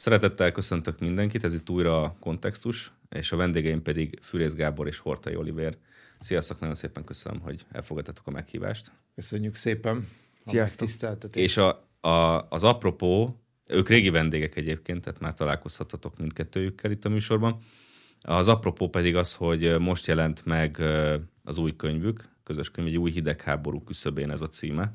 Szeretettel köszöntök mindenkit, ez itt újra a kontextus, és a vendégeim pedig Fűrész Gábor és Hortai Oliver. Sziasztok, nagyon szépen köszönöm, hogy elfogadtatok a meghívást. Köszönjük szépen. Sziasztok. És a, a, az apropó, ők régi vendégek egyébként, tehát már találkozhatatok mindkettőjükkel itt a műsorban. Az apropó pedig az, hogy most jelent meg az új könyvük, közös könyv, egy új hidegháború küszöbén ez a címe.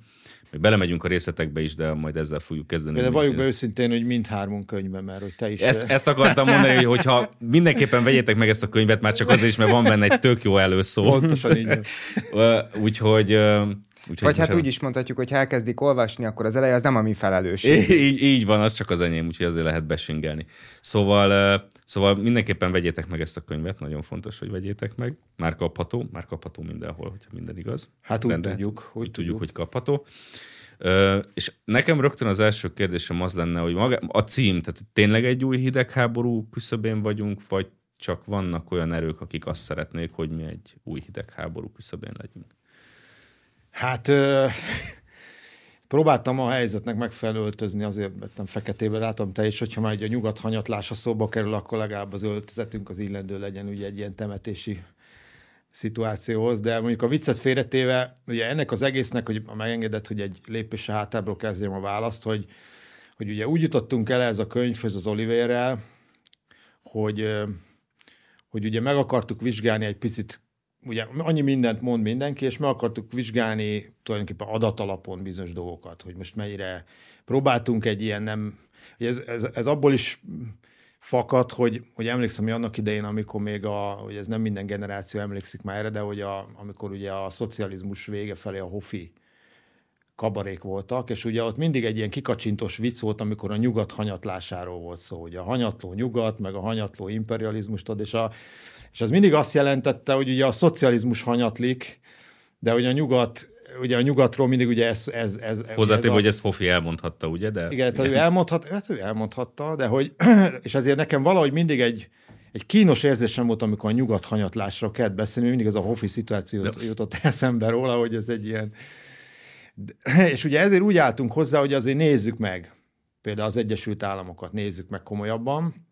Még belemegyünk a részletekbe is, de majd ezzel fogjuk kezdeni. De valljuk be őszintén, hogy mindhármunk könyvben, mert hogy te is... Ezt, ezt akartam mondani, hogy hogyha mindenképpen vegyétek meg ezt a könyvet, már csak azért is, mert van benne egy tök jó előszó. Pontosan így. Úgyhogy Úgyhogy Vagy hát úgy is mondhatjuk, hogy ha elkezdik olvasni, akkor az eleje az nem a mi felelősség. Így, így van, az csak az enyém, úgyhogy azért lehet besingelni. Szóval, szóval mindenképpen vegyétek meg ezt a könyvet, nagyon fontos, hogy vegyétek meg. Már kapható, már kapható mindenhol, hogyha minden igaz. Hát úgy Rende, tudjuk. Hogy úgy tudjuk, hogy kapható. Uh, és nekem rögtön az első kérdésem az lenne, hogy maga, a cím, tehát tényleg egy új hidegháború küszöbén vagyunk, vagy csak vannak olyan erők, akik azt szeretnék, hogy mi egy új hidegháború küszöbén legyünk? Hát próbáltam a helyzetnek megfelelő öltözni, azért vettem feketébe, látom te is, hogyha már egy a nyugat hanyatlása szóba kerül, akkor legalább az öltözetünk az illendő legyen ugye egy ilyen temetési szituációhoz, de mondjuk a viccet félretéve, ugye ennek az egésznek, hogy megengedett, hogy egy lépés hátábról kezdjem a választ, hogy, hogy ugye úgy jutottunk el ez a könyvhöz az Oliverrel, hogy, hogy ugye meg akartuk vizsgálni egy picit ugye annyi mindent mond mindenki, és meg akartuk vizsgálni tulajdonképpen adatalapon bizonyos dolgokat, hogy most mennyire próbáltunk egy ilyen nem, ez, ez, ez abból is fakad, hogy, hogy emlékszem, hogy annak idején, amikor még a, hogy ez nem minden generáció emlékszik már erre, de hogy a, amikor ugye a szocializmus vége felé a hofi kabarék voltak, és ugye ott mindig egy ilyen kikacsintos vicc volt, amikor a nyugat hanyatlásáról volt szó, ugye a hanyatló nyugat, meg a hanyatló imperializmust ad, és a, és az mindig azt jelentette, hogy ugye a szocializmus hanyatlik, de hogy a nyugat ugye a nyugatról mindig ugye ez... ez, ez Hozzátéve, hogy ezt Hofi elmondhatta, ugye? De... Igen, tehát ő, elmondhat, hát ő elmondhatta, de hogy, és ezért nekem valahogy mindig egy, egy kínos érzésem volt, amikor a nyugat hanyatlásra kellett beszélni, mindig ez a Hofi szituáció de... jutott eszembe róla, hogy ez egy ilyen... És ugye ezért úgy álltunk hozzá, hogy azért nézzük meg, például az Egyesült Államokat nézzük meg komolyabban,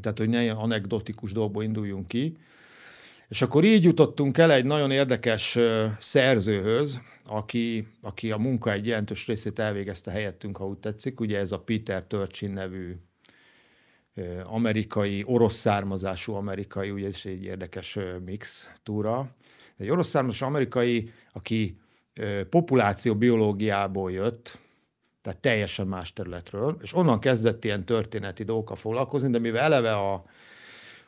tehát hogy ne ilyen anekdotikus dolgból induljunk ki. És akkor így jutottunk el egy nagyon érdekes szerzőhöz, aki, aki a munka egy jelentős részét elvégezte helyettünk, ha úgy tetszik. Ugye ez a Peter Turchin nevű amerikai, orosz származású amerikai, ugye ez egy érdekes mix túra. Egy orosz származású amerikai, aki populáció biológiából jött, tehát teljesen más területről, és onnan kezdett ilyen történeti dolgokkal foglalkozni, de mivel eleve a,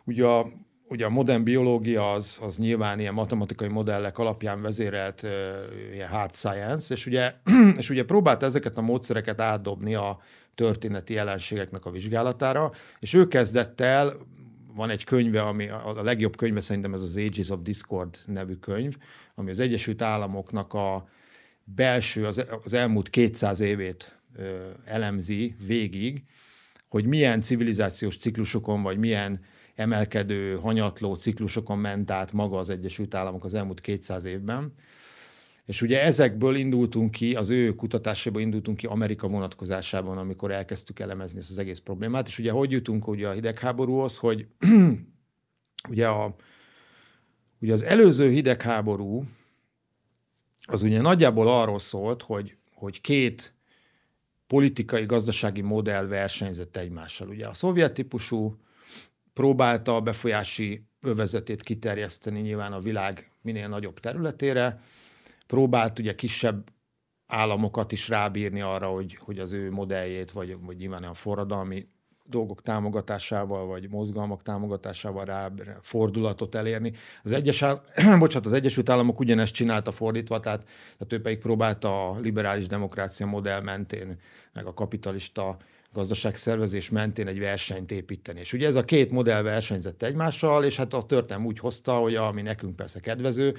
ugye a, ugye a modern biológia az, az nyilván ilyen matematikai modellek alapján vezérelt uh, ilyen hard science, és ugye, és ugye próbált ezeket a módszereket átdobni a történeti jelenségeknek a vizsgálatára, és ő kezdett el, van egy könyve, ami a legjobb könyve szerintem ez az Ages of Discord nevű könyv, ami az Egyesült Államoknak a belső, az, az elmúlt 200 évét ö, elemzi végig, hogy milyen civilizációs ciklusokon, vagy milyen emelkedő, hanyatló ciklusokon ment át maga az Egyesült Államok az elmúlt 200 évben. És ugye ezekből indultunk ki, az ő kutatásából indultunk ki Amerika vonatkozásában, amikor elkezdtük elemezni ezt az egész problémát. És ugye hogy jutunk ugye a hidegháborúhoz, hogy ugye, a, ugye az előző hidegháború, az ugye nagyjából arról szólt, hogy, hogy két politikai, gazdasági modell versenyzett egymással. Ugye a szovjet típusú próbálta a befolyási övezetét kiterjeszteni nyilván a világ minél nagyobb területére, próbált ugye kisebb államokat is rábírni arra, hogy, hogy az ő modelljét, vagy, vagy nyilván a forradalmi dolgok támogatásával, vagy mozgalmak támogatásával rá fordulatot elérni. Az, egyes, bocsánat, az Egyesült Államok ugyanezt csinálta fordítva, tehát, tehát ő pedig próbálta a liberális demokrácia modell mentén, meg a kapitalista gazdaságszervezés mentén egy versenyt építeni. És ugye ez a két modell versenyzett egymással, és hát a történelem úgy hozta, hogy ami nekünk persze kedvező,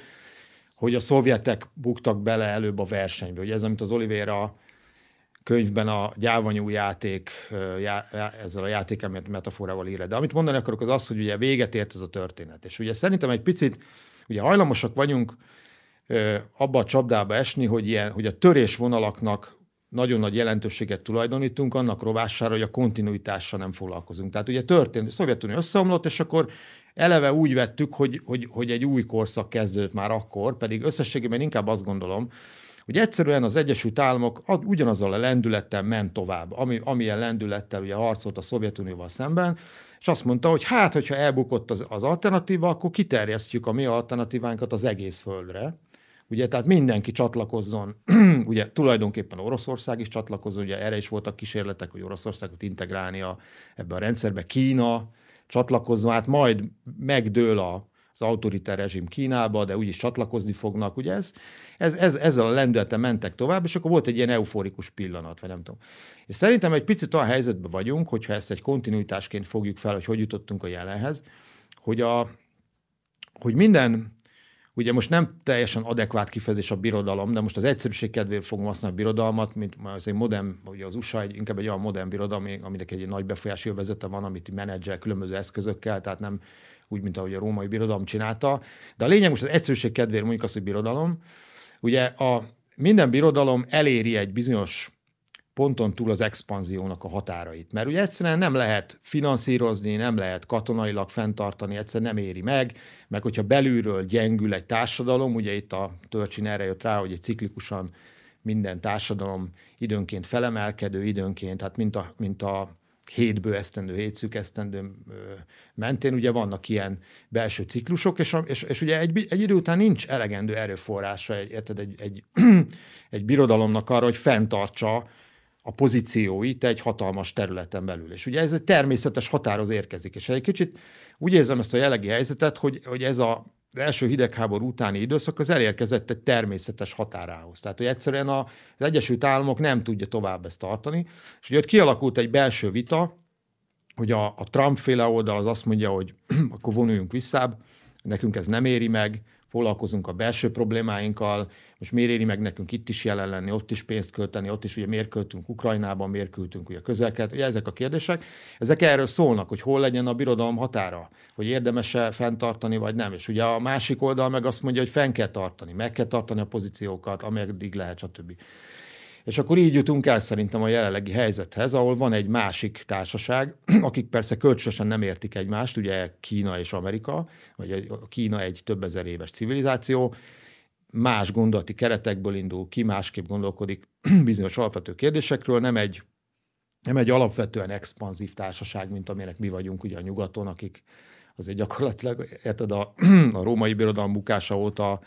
hogy a szovjetek buktak bele előbb a versenybe. Ugye ez, amit az Oliveira könyvben a gyávanyú játék, já, ezzel a játék metaforával ír. De amit mondani akarok, az az, hogy ugye véget ért ez a történet. És ugye szerintem egy picit, ugye hajlamosak vagyunk abba a csapdába esni, hogy, ilyen, hogy a törésvonalaknak nagyon nagy jelentőséget tulajdonítunk annak rovására, hogy a kontinuitással nem foglalkozunk. Tehát ugye történt, a Szovjetunió összeomlott, és akkor eleve úgy vettük, hogy, hogy, hogy egy új korszak kezdődött már akkor, pedig összességében inkább azt gondolom, hogy egyszerűen az Egyesült Államok ugyanazzal a lendülettel ment tovább, ami, amilyen lendülettel ugye harcolt a Szovjetunióval szemben, és azt mondta, hogy hát, hogyha elbukott az, az alternatíva, akkor kiterjesztjük a mi alternatívánkat az egész földre. Ugye, tehát mindenki csatlakozzon, ugye tulajdonképpen Oroszország is csatlakozzon, ugye erre is voltak kísérletek, hogy Oroszországot integrálni a, ebbe a rendszerbe, Kína csatlakozzon, hát majd megdől a, az autoritár rezsim Kínába, de úgyis csatlakozni fognak, ugye ez, ez, ez ezzel a lendületen mentek tovább, és akkor volt egy ilyen euforikus pillanat, vagy nem tudom. És szerintem egy picit olyan helyzetben vagyunk, hogyha ezt egy kontinuitásként fogjuk fel, hogy hogy jutottunk a jelenhez, hogy, a, hogy minden Ugye most nem teljesen adekvát kifejezés a birodalom, de most az egyszerűség kedvéért fogom használni a birodalmat, mint az egy modern, ugye az USA egy, inkább egy olyan modern birodalom, aminek egy nagy befolyási vezete van, amit menedzsel különböző eszközökkel, tehát nem úgy, mint ahogy a római birodalom csinálta. De a lényeg most az egyszerűség kedvéért mondjuk azt, hogy birodalom. Ugye a, minden birodalom eléri egy bizonyos ponton túl az expanziónak a határait. Mert ugye egyszerűen nem lehet finanszírozni, nem lehet katonailag fenntartani, egyszerűen nem éri meg, meg hogyha belülről gyengül egy társadalom, ugye itt a Törcsin erre jött rá, hogy egy ciklikusan minden társadalom időnként felemelkedő, időnként, hát mint a, mint a hétből esztendő, hét esztendő mentén ugye vannak ilyen belső ciklusok, és, és, és ugye egy, egy idő után nincs elegendő erőforrása egy, érted, egy, egy, egy birodalomnak arra, hogy fenntartsa a pozícióit egy hatalmas területen belül. És ugye ez egy természetes határoz érkezik. És egy kicsit úgy érzem ezt a jellegi helyzetet, hogy, hogy ez a az első hidegháború utáni időszak az elérkezett egy természetes határához. Tehát, hogy egyszerűen az Egyesült Államok nem tudja tovább ezt tartani. És ugye ott kialakult egy belső vita, hogy a, a Trump-féle oldal az azt mondja, hogy akkor vonuljunk vissza, nekünk ez nem éri meg, foglalkozunk a belső problémáinkkal, most miért éri meg nekünk itt is jelen lenni, ott is pénzt költeni, ott is ugye miért költünk Ukrajnában, miért költünk ugye közelket, ugye ezek a kérdések, ezek erről szólnak, hogy hol legyen a birodalom határa, hogy érdemes-e fenntartani, vagy nem. És ugye a másik oldal meg azt mondja, hogy fenn kell tartani, meg kell tartani a pozíciókat, ameddig lehet, stb. És akkor így jutunk el szerintem a jelenlegi helyzethez, ahol van egy másik társaság, akik persze kölcsönösen nem értik egymást, ugye Kína és Amerika, vagy Kína egy több ezer éves civilizáció, más gondolati keretekből indul ki, másképp gondolkodik bizonyos alapvető kérdésekről, nem egy, nem egy alapvetően expanzív társaság, mint amilyenek mi vagyunk ugye a nyugaton, akik azért gyakorlatilag, érted, a, a római birodalom bukása óta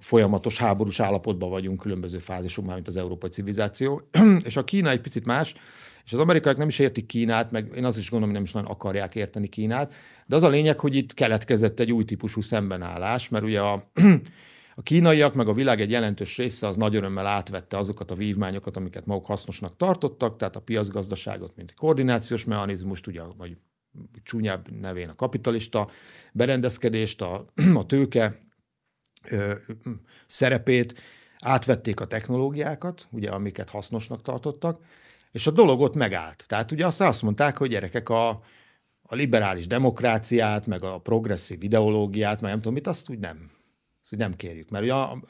folyamatos háborús állapotban vagyunk különböző fázisokban, mint az európai civilizáció. és a Kína egy picit más, és az amerikaiak nem is értik Kínát, meg én azt is gondolom, hogy nem is nagyon akarják érteni Kínát, de az a lényeg, hogy itt keletkezett egy új típusú szembenállás, mert ugye a, a kínaiak, meg a világ egy jelentős része az nagy örömmel átvette azokat a vívmányokat, amiket maguk hasznosnak tartottak, tehát a piacgazdaságot, mint egy koordinációs mechanizmust, ugye, vagy csúnyább nevén a kapitalista berendezkedést, a, a tőke ö, szerepét, átvették a technológiákat, ugye, amiket hasznosnak tartottak, és a dolog ott megállt. Tehát ugye azt, azt mondták, hogy gyerekek a, a liberális demokráciát, meg a progresszív ideológiát, meg nem tudom mit, azt úgy nem, azt úgy nem kérjük. Mert ugye a,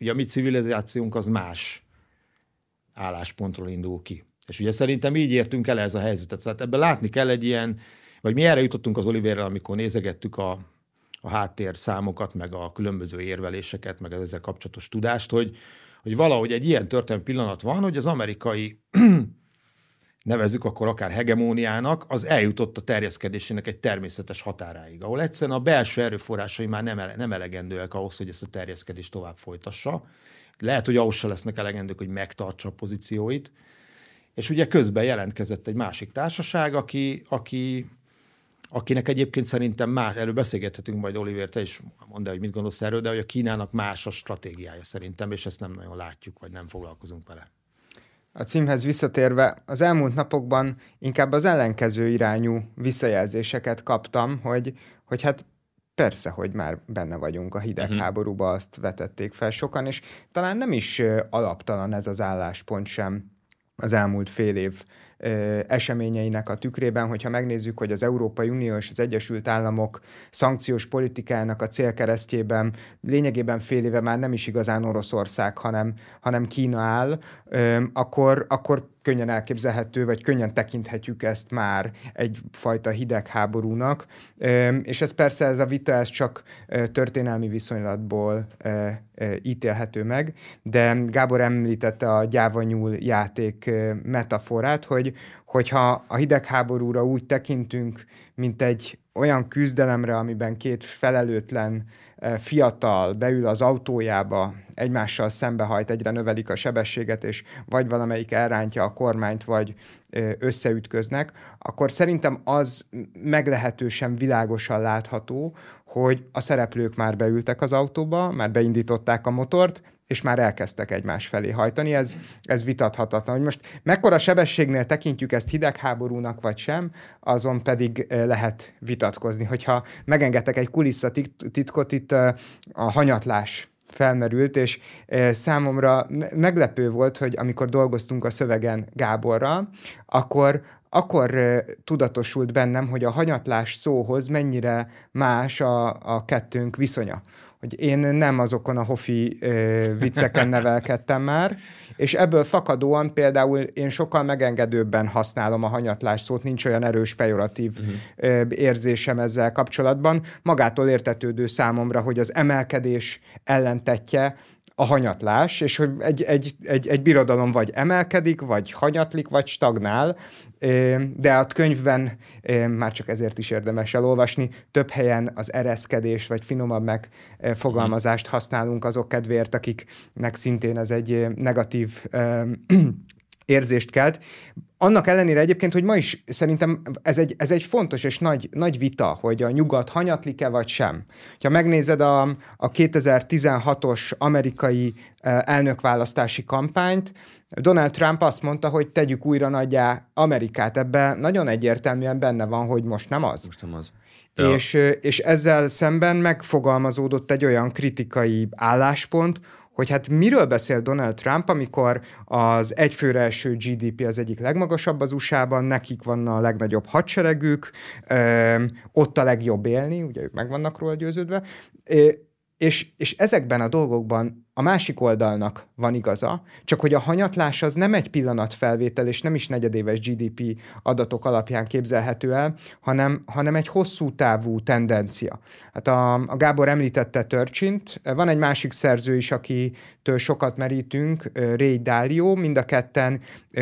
ugye a mi civilizációnk az más álláspontról indul ki. És ugye szerintem így értünk el ez a helyzetet. Tehát ebben látni kell egy ilyen, vagy mi erre jutottunk az Oliverrel, amikor nézegettük a, a háttér számokat, meg a különböző érveléseket, meg az ezzel kapcsolatos tudást, hogy, hogy valahogy egy ilyen történelmi pillanat van, hogy az amerikai nevezzük akkor akár hegemóniának, az eljutott a terjeszkedésének egy természetes határáig, ahol egyszerűen a belső erőforrásai már nem, ele, nem elegendőek ahhoz, hogy ezt a terjeszkedést tovább folytassa. Lehet, hogy ahhoz se lesznek elegendők, hogy megtartsa a pozícióit. És ugye közben jelentkezett egy másik társaság, aki, aki akinek egyébként szerintem más, erről beszélgethetünk majd Oliver, te is mondd el, hogy mit gondolsz erről, de hogy a Kínának más a stratégiája szerintem, és ezt nem nagyon látjuk, vagy nem foglalkozunk vele. A címhez visszatérve, az elmúlt napokban inkább az ellenkező irányú visszajelzéseket kaptam, hogy, hogy hát persze, hogy már benne vagyunk a hidegháborúba, mhm. azt vetették fel sokan, és talán nem is alaptalan ez az álláspont sem az elmúlt fél év eseményeinek a tükrében, hogyha megnézzük, hogy az Európai Unió és az Egyesült Államok szankciós politikájának a célkeresztjében lényegében fél éve már nem is igazán Oroszország, hanem, hanem Kína áll, akkor, akkor könnyen elképzelhető, vagy könnyen tekinthetjük ezt már egyfajta hidegháborúnak. És ez persze, ez a vita, ez csak történelmi viszonylatból ítélhető meg, de Gábor említette a gyávanyúl játék metaforát, hogy hogyha a hidegháborúra úgy tekintünk, mint egy olyan küzdelemre, amiben két felelőtlen fiatal beül az autójába, egymással szembehajt, egyre növelik a sebességet, és vagy valamelyik elrántja a kormányt, vagy összeütköznek, akkor szerintem az meglehetősen világosan látható, hogy a szereplők már beültek az autóba, már beindították a motort, és már elkezdtek egymás felé hajtani. Ez, ez vitathatatlan. Hogy most mekkora sebességnél tekintjük ezt hidegháborúnak vagy sem, azon pedig lehet vitatkozni. Hogyha megengedtek egy kulisszatitkot, itt a hanyatlás felmerült, és számomra meglepő volt, hogy amikor dolgoztunk a szövegen Gáborral, akkor akkor tudatosult bennem, hogy a hanyatlás szóhoz mennyire más a, a kettőnk viszonya hogy én nem azokon a hofi ö, vicceken nevelkedtem már, és ebből fakadóan például én sokkal megengedőbben használom a hanyatlás szót, nincs olyan erős pejoratív uh-huh. ö, érzésem ezzel kapcsolatban. Magától értetődő számomra, hogy az emelkedés ellentetje a hanyatlás, és hogy egy, egy, egy, egy birodalom vagy emelkedik, vagy hanyatlik, vagy stagnál, de a könyvben már csak ezért is érdemes elolvasni, több helyen az ereszkedés, vagy finomabb megfogalmazást használunk azok kedvéért, akiknek szintén ez egy negatív érzést kelt. Annak ellenére egyébként, hogy ma is szerintem ez egy, ez egy fontos és nagy, nagy vita, hogy a nyugat hanyatlik-e vagy sem. Ha megnézed a, a 2016-os amerikai eh, elnökválasztási kampányt, Donald Trump azt mondta, hogy tegyük újra nagyjá Amerikát. Ebben nagyon egyértelműen benne van, hogy most nem az. Most nem az. Ja. És, és ezzel szemben megfogalmazódott egy olyan kritikai álláspont, hogy hát miről beszél Donald Trump, amikor az egyfőre eső GDP az egyik legmagasabb az USA-ban, nekik van a legnagyobb hadseregük, ott a legjobb élni, ugye ők meg vannak róla győződve, és, és ezekben a dolgokban a másik oldalnak van igaza, csak hogy a hanyatlás az nem egy pillanatfelvétel, és nem is negyedéves GDP adatok alapján képzelhető el, hanem, hanem egy hosszú távú tendencia. Hát a, a Gábor említette Törcsint, van egy másik szerző is, akitől sokat merítünk, Ray Dalio, mind a ketten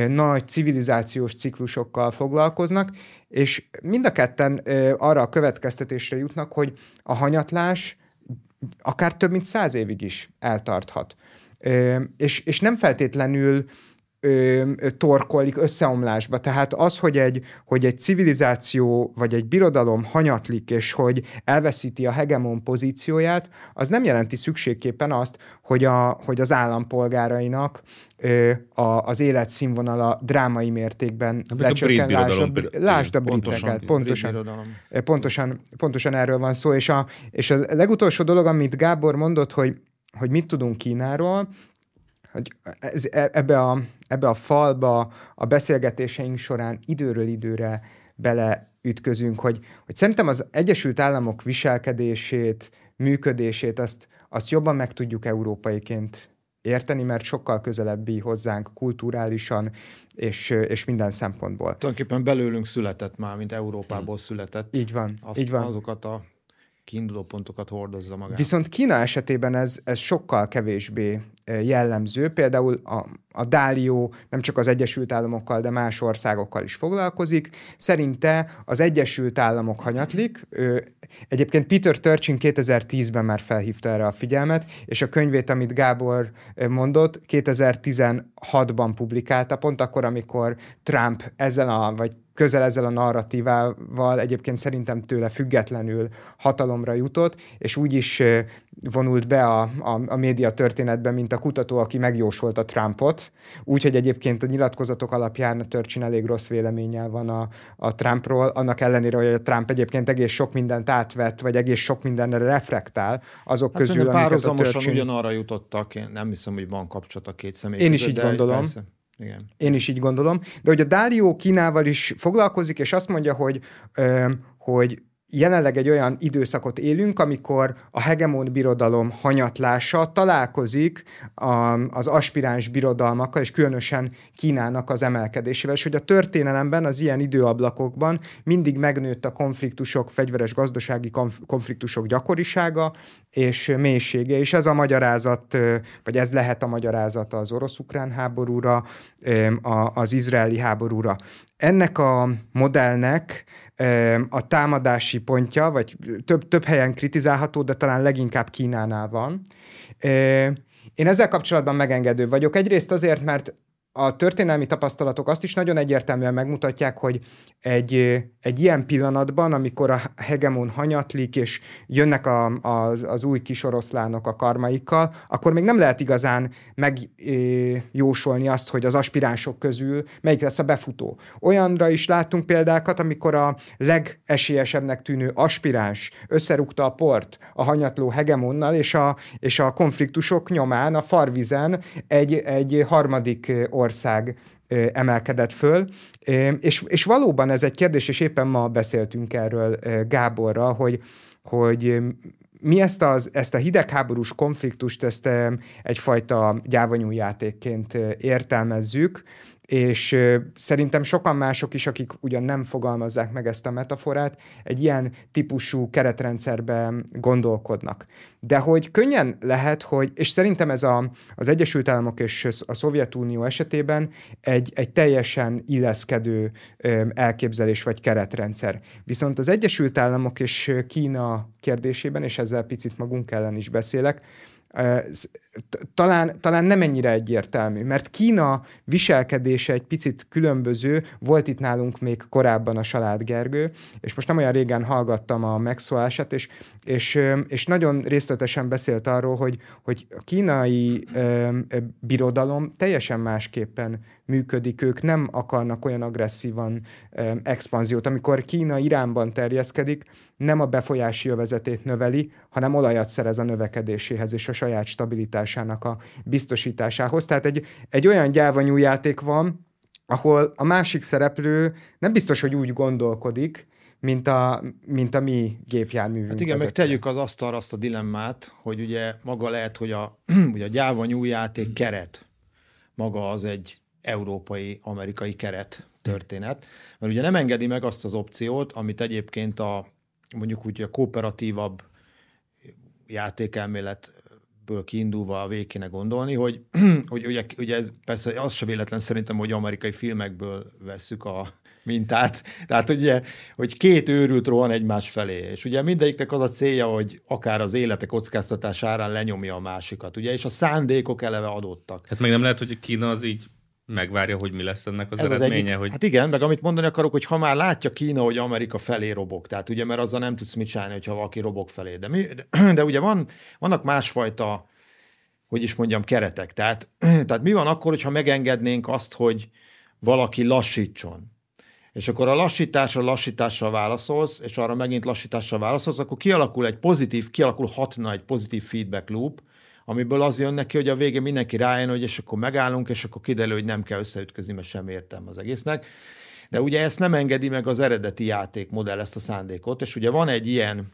nagy civilizációs ciklusokkal foglalkoznak, és mind a ketten arra a következtetésre jutnak, hogy a hanyatlás akár több mint száz évig is eltarthat. És, és nem feltétlenül ö, torkolik összeomlásba. Tehát az, hogy egy, hogy egy civilizáció vagy egy birodalom hanyatlik, és hogy elveszíti a hegemon pozícióját, az nem jelenti szükségképpen azt, hogy, a, hogy az állampolgárainak ö, a, az életszínvonala drámai mértékben lecsökken. Lásd a, lásd a briteket. Pontosan, pontosan, pontosan erről van szó. És a, és a legutolsó dolog, amit Gábor mondott, hogy hogy mit tudunk Kínáról, hogy ez, e, ebbe, a, ebbe a falba a beszélgetéseink során időről időre beleütközünk, hogy, hogy szerintem az Egyesült Államok viselkedését, működését, azt, azt jobban meg tudjuk európaiként érteni, mert sokkal közelebbi hozzánk kulturálisan és, és minden szempontból. Tulajdonképpen belőlünk született már, mint Európából született. Így van, azt, így van. Azokat a kiinduló pontokat hordozza magát. Viszont Kína esetében ez, ez sokkal kevésbé eh, jellemző. Például a, a Dálió nem csak az Egyesült Államokkal, de más országokkal is foglalkozik. Szerinte az Egyesült Államok hanyatlik. Ő, egyébként Peter Turchin 2010-ben már felhívta erre a figyelmet, és a könyvét, amit Gábor mondott, 2016-ban publikálta, pont akkor, amikor Trump ezzel a, vagy közel ezzel a narratívával egyébként szerintem tőle függetlenül hatalomra jutott, és úgy is vonult be a, a, a média történetbe, mint a kutató, aki megjósolta Trumpot, úgyhogy egyébként a nyilatkozatok alapján a Törcsin elég rossz véleménnyel van a, a Trumpról, annak ellenére, hogy a Trump egyébként egész sok mindent átvett, vagy egész sok mindenre reflektál, azok hát közül, amiket a Törcsin... ugyanarra jutottak, én nem hiszem, hogy van kapcsolat a két személy Én között, is így gondolom. Persze Igen. Én is így gondolom. De hogy a Dálió Kínával is foglalkozik, és azt mondja, hogy, hogy jelenleg egy olyan időszakot élünk, amikor a hegemon birodalom hanyatlása találkozik az aspiráns birodalmakkal, és különösen Kínának az emelkedésével, és hogy a történelemben, az ilyen időablakokban mindig megnőtt a konfliktusok, fegyveres gazdasági konfliktusok gyakorisága és mélysége, és ez a magyarázat, vagy ez lehet a magyarázat az orosz-ukrán háborúra, az izraeli háborúra. Ennek a modellnek a támadási pontja, vagy több, több helyen kritizálható, de talán leginkább Kínánál van. Én ezzel kapcsolatban megengedő vagyok. Egyrészt azért, mert a történelmi tapasztalatok azt is nagyon egyértelműen megmutatják, hogy egy, egy ilyen pillanatban, amikor a hegemon hanyatlik, és jönnek a, az, az új kis oroszlánok a karmaikkal, akkor még nem lehet igazán megjósolni azt, hogy az aspiránsok közül melyik lesz a befutó. Olyanra is láttunk példákat, amikor a legesélyesebbnek tűnő aspiráns összerúgta a port a hanyatló hegemonnal, és a, és a konfliktusok nyomán a farvizen egy, egy harmadik ország emelkedett föl, és, és valóban ez egy kérdés, és éppen ma beszéltünk erről Gáborra, hogy, hogy mi ezt, az, ezt a hidegháborús konfliktust ezt egyfajta gyávanyújátékként értelmezzük, és szerintem sokan mások is, akik ugyan nem fogalmazzák meg ezt a metaforát, egy ilyen típusú keretrendszerben gondolkodnak. De hogy könnyen lehet, hogy, és szerintem ez a, az Egyesült Államok és a Szovjetunió esetében egy, egy teljesen illeszkedő elképzelés vagy keretrendszer. Viszont az Egyesült Államok és Kína kérdésében, és ezzel picit magunk ellen is beszélek, talán, talán nem ennyire egyértelmű, mert Kína viselkedése egy picit különböző, volt itt nálunk még korábban a Salád Gergő, és most nem olyan régen hallgattam a megszólását, és, és, és nagyon részletesen beszélt arról, hogy, hogy a kínai ö, birodalom teljesen másképpen működik, ők nem akarnak olyan agresszívan ö, expanziót. Amikor Kína Iránban terjeszkedik, nem a befolyási övezetét növeli, hanem olajat szerez a növekedéséhez és a saját stabilitásának a biztosításához. Tehát egy, egy olyan gyávanyú játék van, ahol a másik szereplő nem biztos, hogy úgy gondolkodik, mint a, mint a mi gépjárművünk. Hát igen, meg tegyük az asztalra azt a dilemmát, hogy ugye maga lehet, hogy a, ugye a gyávanyú játék keret maga az egy európai, amerikai keret történet, mert ugye nem engedi meg azt az opciót, amit egyébként a mondjuk úgy a kooperatívabb játékelméletből kiindulva a végig gondolni, hogy, hogy ugye, ugye ez persze az se véletlen szerintem, hogy amerikai filmekből vesszük a mintát. Tehát ugye, hogy két őrült rohan egymás felé, és ugye mindegyiknek az a célja, hogy akár az élete kockáztatásárán lenyomja a másikat, ugye, és a szándékok eleve adottak. Hát meg nem lehet, hogy Kína az így megvárja, hogy mi lesz ennek az Ez eredménye. Az egyik, hogy... Hát igen, meg amit mondani akarok, hogy ha már látja Kína, hogy Amerika felé robog, tehát ugye, mert azzal nem tudsz mit csinálni, hogyha valaki robog felé. De, mi, de, de ugye van, vannak másfajta, hogy is mondjam, keretek. Tehát, tehát mi van akkor, hogyha megengednénk azt, hogy valaki lassítson? És akkor a lassításra lassítással válaszolsz, és arra megint lassítással válaszolsz, akkor kialakul egy pozitív, kialakulhatna egy pozitív feedback loop, amiből az jön neki, hogy a végén mindenki rájön, hogy és akkor megállunk, és akkor kiderül, hogy nem kell összeütközni, mert sem értem az egésznek. De ugye ezt nem engedi meg az eredeti játékmodell, ezt a szándékot, és ugye van egy ilyen,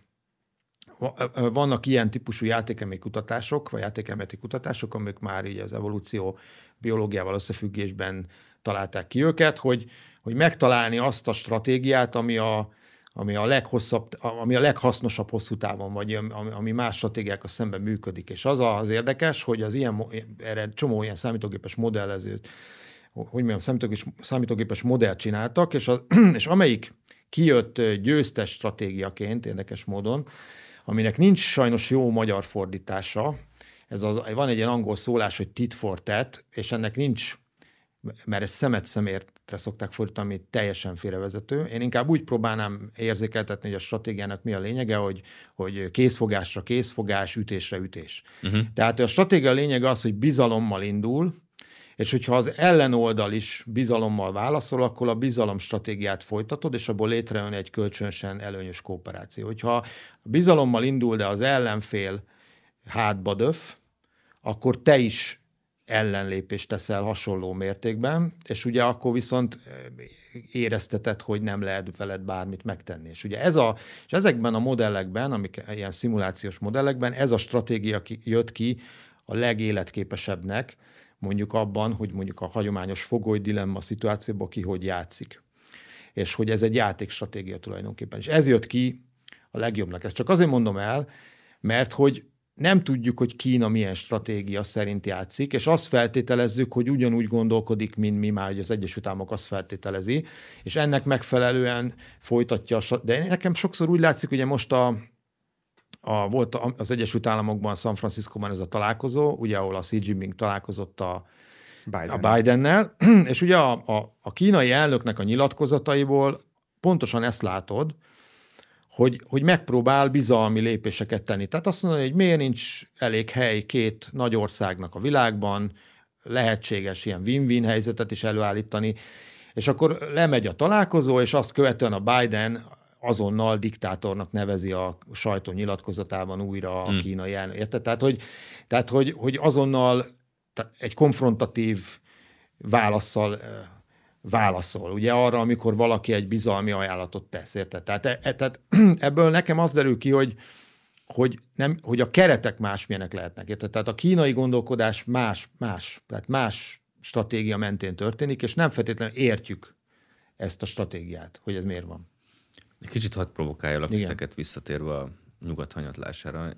vannak ilyen típusú játékelmi kutatások, vagy játékelméleti kutatások, amik már így az evolúció biológiával összefüggésben találták ki őket, hogy, hogy megtalálni azt a stratégiát, ami a, ami a leghosszabb, ami a leghasznosabb hosszú távon, vagy ami, ami más stratégiákkal szemben működik. És az az érdekes, hogy az ilyen, erre csomó ilyen számítógépes modellezőt, hogy mondjam, számítógépes, számítógépes modellt csináltak, és, a, és amelyik kijött győztes stratégiaként, érdekes módon, aminek nincs sajnos jó magyar fordítása, ez az, van egy ilyen angol szólás, hogy tit for tat, és ennek nincs, mert ez szemet szemért szokták fordítani, ami teljesen félrevezető. Én inkább úgy próbálnám érzékeltetni, hogy a stratégiának mi a lényege, hogy, hogy készfogásra készfogás, ütésre ütés. Uh-huh. Tehát a stratégia lényege az, hogy bizalommal indul, és hogyha az ellenoldal is bizalommal válaszol, akkor a bizalom stratégiát folytatod, és abból létrejön egy kölcsönösen előnyös kooperáció. Hogyha bizalommal indul, de az ellenfél hátba döf, akkor te is ellenlépést teszel hasonló mértékben, és ugye akkor viszont érezteted, hogy nem lehet veled bármit megtenni. És ugye ez a, és ezekben a modellekben, amik ilyen szimulációs modellekben, ez a stratégia jött ki a legéletképesebbnek, mondjuk abban, hogy mondjuk a hagyományos fogoly dilemma szituációban ki hogy játszik. És hogy ez egy játékstratégia tulajdonképpen. És ez jött ki a legjobbnak. Ezt csak azért mondom el, mert hogy nem tudjuk, hogy Kína milyen stratégia szerint játszik, és azt feltételezzük, hogy ugyanúgy gondolkodik, mint mi már, hogy az Egyesült Államok azt feltételezi, és ennek megfelelően folytatja. De nekem sokszor úgy látszik, ugye most a, a, volt az Egyesült Államokban, San Franciscóban ez a találkozó, ugye ahol a Xi Jinping találkozott a, Biden. a Bidennel, és ugye a, a, a kínai elnöknek a nyilatkozataiból pontosan ezt látod, hogy, hogy megpróbál bizalmi lépéseket tenni. Tehát azt mondani, hogy miért nincs elég hely két nagy országnak a világban, lehetséges ilyen win-win helyzetet is előállítani, és akkor lemegy a találkozó, és azt követően a Biden azonnal diktátornak nevezi a sajtó nyilatkozatában újra a hmm. kínai elnök. Érted? Tehát, hogy, tehát hogy, hogy azonnal egy konfrontatív válaszsal válaszol, ugye arra, amikor valaki egy bizalmi ajánlatot tesz, érted? Tehát, e, e tehát ebből nekem az derül ki, hogy, hogy, nem, hogy a keretek másmilyenek lehetnek, érted? Tehát a kínai gondolkodás más, más, tehát más stratégia mentén történik, és nem feltétlenül értjük ezt a stratégiát, hogy ez miért van. Kicsit hadd provokáljalak titeket visszatérve a nyugat hanyatlására.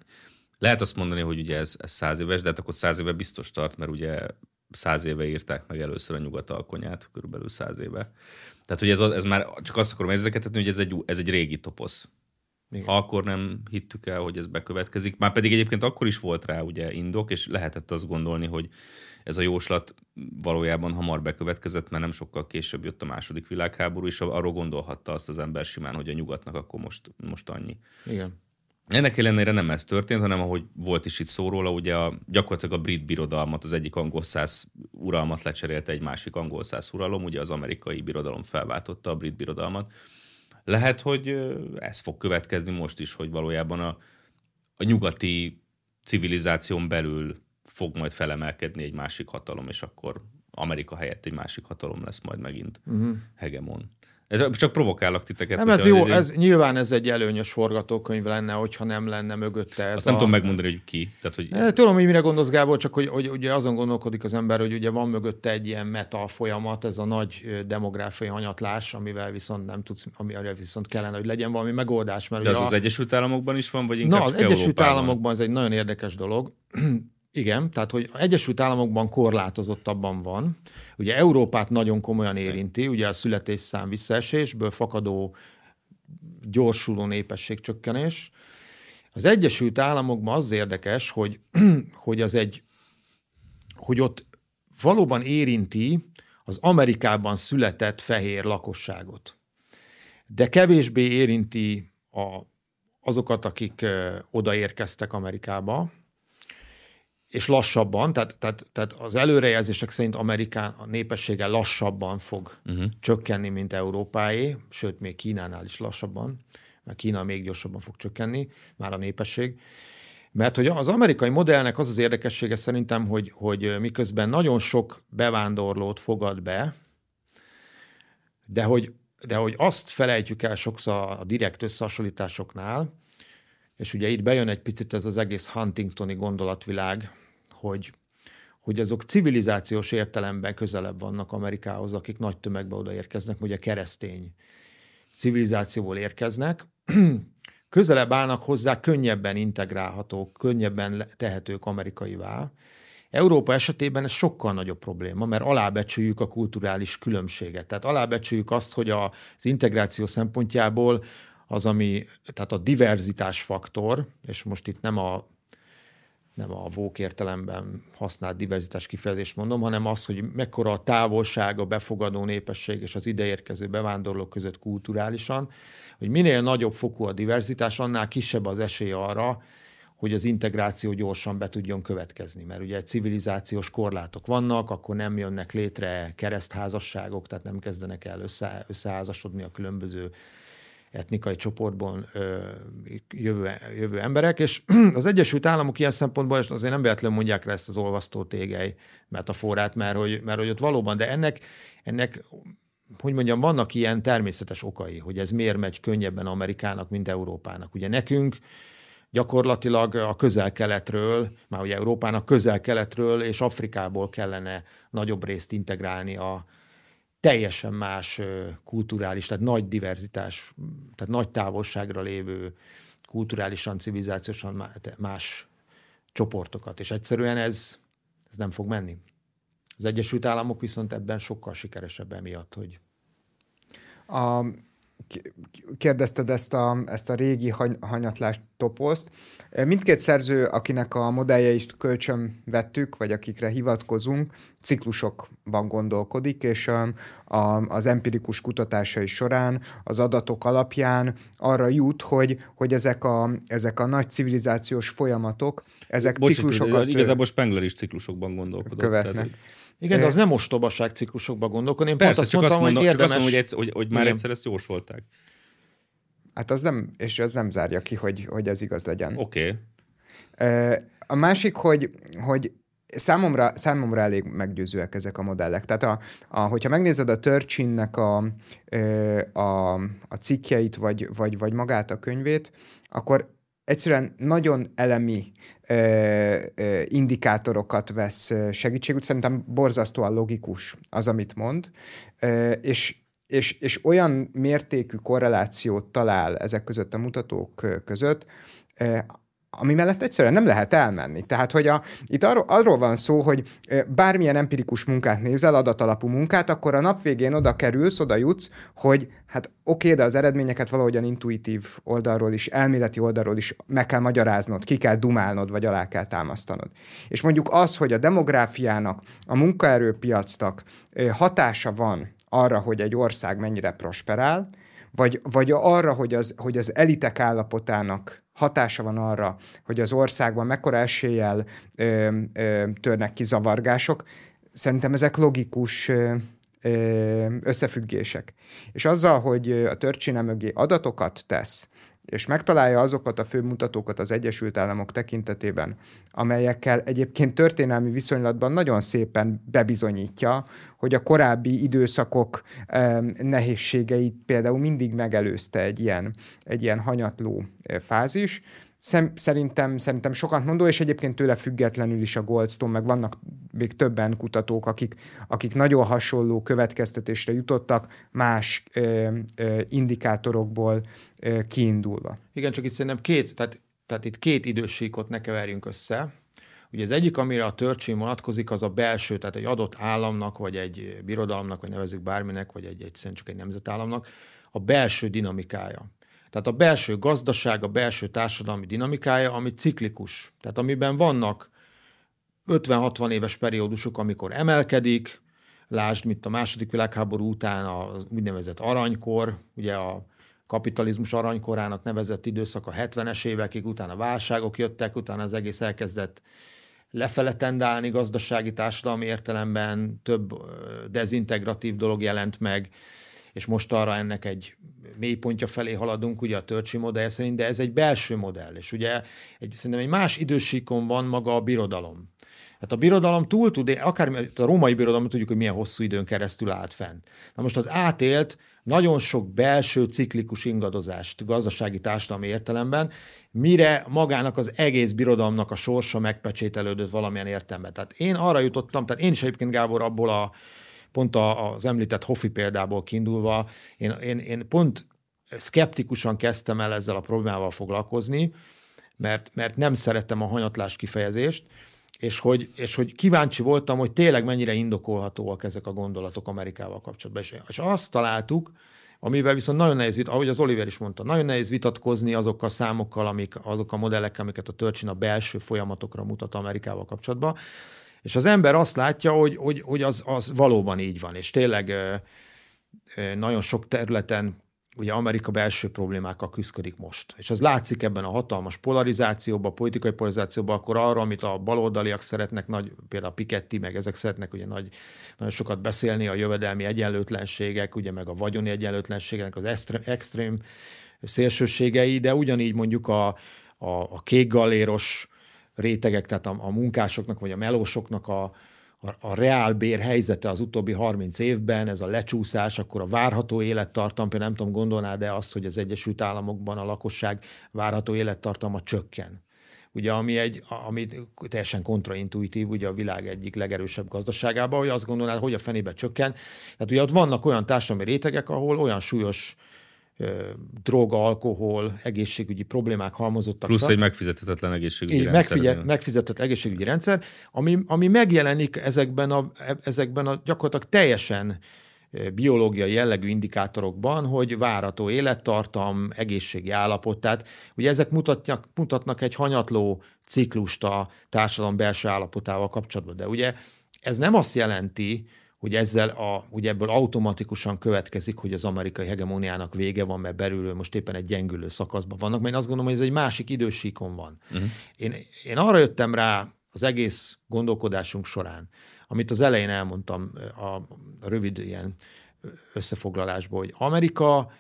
Lehet azt mondani, hogy ugye ez, ez száz éves, de hát akkor száz éve biztos tart, mert ugye száz éve írták meg először a nyugat alkonyát, körülbelül száz éve. Tehát, hogy ez, ez már csak azt akarom érzékeltetni, hogy ez egy, ez egy régi toposz. Igen. Akkor nem hittük el, hogy ez bekövetkezik. Már pedig egyébként akkor is volt rá ugye indok, és lehetett azt gondolni, hogy ez a jóslat valójában hamar bekövetkezett, mert nem sokkal később jött a második világháború, és arról gondolhatta azt az ember simán, hogy a nyugatnak akkor most, most annyi. Igen. Ennek ellenére nem ez történt, hanem ahogy volt is itt szó róla, ugye a, gyakorlatilag a brit birodalmat, az egyik angol száz uralmat lecserélte egy másik angol száz uralom, ugye az amerikai birodalom felváltotta a brit birodalmat. Lehet, hogy ez fog következni most is, hogy valójában a, a nyugati civilizáción belül fog majd felemelkedni egy másik hatalom, és akkor Amerika helyett egy másik hatalom lesz majd megint uh-huh. hegemon. Ez csak provokálok titeket. Nem, ez jó, ez, nyilván ez egy előnyös forgatókönyv lenne, hogyha nem lenne mögötte ez Azt a... nem tudom megmondani, hogy ki. Tehát, hogy... É, tudom, hogy mire gondolsz, Gábor, csak hogy, hogy ugye azon gondolkodik az ember, hogy ugye van mögötte egy ilyen meta folyamat, ez a nagy demográfiai hanyatlás, amivel viszont nem tudsz, amire viszont kellene, hogy legyen valami megoldás. Mert De az a... az Egyesült Államokban is van, vagy inkább Na, az Egyesült Európában? Államokban ez egy nagyon érdekes dolog. Igen, tehát hogy az Egyesült Államokban korlátozottabban van. Ugye Európát nagyon komolyan érinti, ugye a születésszám visszaesésből fakadó gyorsuló népességcsökkenés. Az Egyesült Államokban az érdekes, hogy, hogy az egy, hogy ott valóban érinti az Amerikában született fehér lakosságot. De kevésbé érinti a, azokat, akik odaérkeztek Amerikába, és lassabban, tehát, tehát, tehát az előrejelzések szerint Amerikán a népessége lassabban fog uh-huh. csökkenni, mint Európáé, sőt, még Kínánál is lassabban, mert Kína még gyorsabban fog csökkenni, már a népesség. Mert hogy az amerikai modellnek az az érdekessége szerintem, hogy, hogy miközben nagyon sok bevándorlót fogad be, de hogy, de hogy azt felejtjük el sokszor a direkt összehasonlításoknál, és ugye itt bejön egy picit ez az egész Huntingtoni gondolatvilág, hogy, hogy azok civilizációs értelemben közelebb vannak Amerikához, akik nagy tömegbe odaérkeznek, ugye keresztény civilizációból érkeznek, közelebb állnak hozzá, könnyebben integrálhatók, könnyebben tehetők amerikaivá. Európa esetében ez sokkal nagyobb probléma, mert alábecsüljük a kulturális különbséget. Tehát alábecsüljük azt, hogy az integráció szempontjából az, ami, tehát a diverzitás faktor, és most itt nem a nem a vók értelemben használt diverzitás kifejezést mondom, hanem az, hogy mekkora a távolság a befogadó népesség és az ideérkező bevándorlók között kulturálisan, hogy minél nagyobb fokú a diverzitás, annál kisebb az esély arra, hogy az integráció gyorsan be tudjon következni. Mert ugye civilizációs korlátok vannak, akkor nem jönnek létre keresztházasságok, tehát nem kezdenek el össze, összeházasodni a különböző etnikai csoportban jövő, jövő emberek, és az Egyesült Államok ilyen szempontból és azért nem véletlenül mondják rá ezt az olvasztó tégely metaforát, mert hogy, mert hogy ott valóban, de ennek, ennek hogy mondjam, vannak ilyen természetes okai, hogy ez miért megy könnyebben Amerikának, mint Európának. Ugye nekünk gyakorlatilag a közel-keletről, már ugye Európának közel-keletről és Afrikából kellene nagyobb részt integrálni a teljesen más kulturális, tehát nagy diverzitás, tehát nagy távolságra lévő kulturálisan, civilizációsan más csoportokat, és egyszerűen ez, ez nem fog menni. Az Egyesült Államok viszont ebben sokkal sikeresebb emiatt, hogy... A, kérdezted ezt a, ezt a régi hany, hanyatlás toposzt. Mindkét szerző, akinek a modelljeit kölcsön vettük, vagy akikre hivatkozunk, ciklusokban gondolkodik, és a, az empirikus kutatásai során az adatok alapján arra jut, hogy, hogy ezek, a, ezek a nagy civilizációs folyamatok, ezek Bocs, ciklusokat... Igazából Spengler is ciklusokban gondolkodott. Követnek. Tehát, igen, de az nem ostobaság ciklusokba gondolkodni. Én Persze, pont azt csak mondtam, azt mondom, hogy érdemes... Csak azt mondom, hogy, egyszer, hogy, hogy már Igen. egyszer ezt jósolták. Hát az nem, és az nem zárja ki, hogy, hogy ez igaz legyen. Oké. Okay. A másik, hogy, hogy számomra, számomra elég meggyőzőek ezek a modellek. Tehát a, a, hogyha megnézed a Törcsinnek a, a, a cikkjeit, vagy, vagy, vagy magát a könyvét, akkor egyszerűen nagyon elemi ö, ö, indikátorokat vesz segítségül. Szerintem borzasztóan logikus az, amit mond, ö, és és, és olyan mértékű korrelációt talál ezek között a mutatók között, ami mellett egyszerűen nem lehet elmenni. Tehát, hogy a, itt arról, arról van szó, hogy bármilyen empirikus munkát nézel, adatalapú munkát, akkor a nap végén oda kerülsz, oda jutsz, hogy hát oké, okay, de az eredményeket valahogyan intuitív oldalról is, elméleti oldalról is meg kell magyaráznod, ki kell dumálnod, vagy alá kell támasztanod. És mondjuk az, hogy a demográfiának, a munkaerőpiacnak hatása van arra, hogy egy ország mennyire prosperál, vagy, vagy arra, hogy az, hogy az elitek állapotának hatása van arra, hogy az országban mekkora eséllyel ö, ö, törnek ki zavargások, szerintem ezek logikus ö, összefüggések. És azzal, hogy a történelem mögé adatokat tesz, és megtalálja azokat a fő mutatókat az Egyesült Államok tekintetében, amelyekkel egyébként történelmi viszonylatban nagyon szépen bebizonyítja, hogy a korábbi időszakok nehézségeit például mindig megelőzte egy ilyen, egy ilyen hanyatló eh, fázis, Szem, szerintem, szerintem sokat mondó, és egyébként tőle függetlenül is a Goldstone, meg vannak még többen kutatók, akik, akik nagyon hasonló következtetésre jutottak más ö, ö, indikátorokból ö, kiindulva. Igen, csak itt szerintem két, tehát, tehát itt két idősíkot ne keverjünk össze. Ugye az egyik, amire a törcsén vonatkozik, az a belső, tehát egy adott államnak, vagy egy birodalomnak, vagy nevezzük bárminek, vagy egy egyszerűen csak egy nemzetállamnak, a belső dinamikája. Tehát a belső gazdaság, a belső társadalmi dinamikája, ami ciklikus. Tehát amiben vannak 50-60 éves periódusok, amikor emelkedik, lásd, mint a második világháború után az úgynevezett aranykor, ugye a kapitalizmus aranykorának nevezett időszak a 70-es évekig, utána válságok jöttek, utána az egész elkezdett lefele tendálni gazdasági társadalmi értelemben, több dezintegratív dolog jelent meg, és most arra ennek egy mélypontja felé haladunk, ugye a Törcsi modell szerint, de ez egy belső modell, és ugye egy, szerintem egy más idősíkon van maga a birodalom. Hát a birodalom túl tud, akár a római birodalom tudjuk, hogy milyen hosszú időn keresztül állt fenn. Na most az átélt nagyon sok belső ciklikus ingadozást gazdasági társadalmi értelemben, mire magának az egész birodalomnak a sorsa megpecsételődött valamilyen értelemben. Tehát én arra jutottam, tehát én is egyébként Gábor abból a pont az említett Hoffi példából kiindulva, én, én, én pont szkeptikusan kezdtem el ezzel a problémával foglalkozni, mert, mert nem szerettem a hanyatlás kifejezést, és hogy, és hogy kíváncsi voltam, hogy tényleg mennyire indokolhatóak ezek a gondolatok Amerikával kapcsolatban. És, és azt találtuk, amivel viszont nagyon nehéz, ahogy az Oliver is mondta, nagyon nehéz vitatkozni azokkal a számokkal, amik, azok a modellekkel, amiket a Törcsin a belső folyamatokra mutat Amerikával kapcsolatban, és az ember azt látja, hogy, hogy, hogy az, az valóban így van, és tényleg nagyon sok területen ugye Amerika belső problémákkal küzdik most. És az látszik ebben a hatalmas polarizációban, politikai polarizációban, akkor arra, amit a baloldaliak szeretnek, nagy, például a Piketty, meg ezek szeretnek ugye nagy, nagyon sokat beszélni, a jövedelmi egyenlőtlenségek, ugye meg a vagyoni egyenlőtlenségek, az extrém, extrém szélsőségei, de ugyanígy mondjuk a, a, a kékgaléros rétegek, tehát a, a munkásoknak vagy a melósoknak a, a, a reálbér helyzete az utóbbi 30 évben, ez a lecsúszás, akkor a várható élettartam, például nem tudom, gondolnád de azt, hogy az Egyesült Államokban a lakosság várható élettartalma csökken. Ugye, ami, egy, ami teljesen kontraintuitív, ugye a világ egyik legerősebb gazdaságában, hogy azt gondolnád, hogy a fenébe csökken. Tehát ugye ott vannak olyan társadalmi rétegek, ahol olyan súlyos droga, alkohol, egészségügyi problémák halmozottak Plusz fel. egy megfizethetetlen egészségügyi Így, rendszer. Megfigye, megfizetett egészségügyi rendszer, ami, ami megjelenik ezekben a, ezekben a gyakorlatilag teljesen biológiai jellegű indikátorokban, hogy várató élettartam, egészségi állapot. Tehát ugye ezek mutatnak, mutatnak egy hanyatló ciklust a társadalom belső állapotával kapcsolatban. De ugye ez nem azt jelenti, hogy ezzel a, ugye ebből automatikusan következik, hogy az amerikai hegemóniának vége van, mert belülről most éppen egy gyengülő szakaszban vannak, mert én azt gondolom, hogy ez egy másik idősíkon van. Uh-huh. Én, én arra jöttem rá az egész gondolkodásunk során, amit az elején elmondtam a, a rövid ilyen összefoglalásból, hogy Amerika,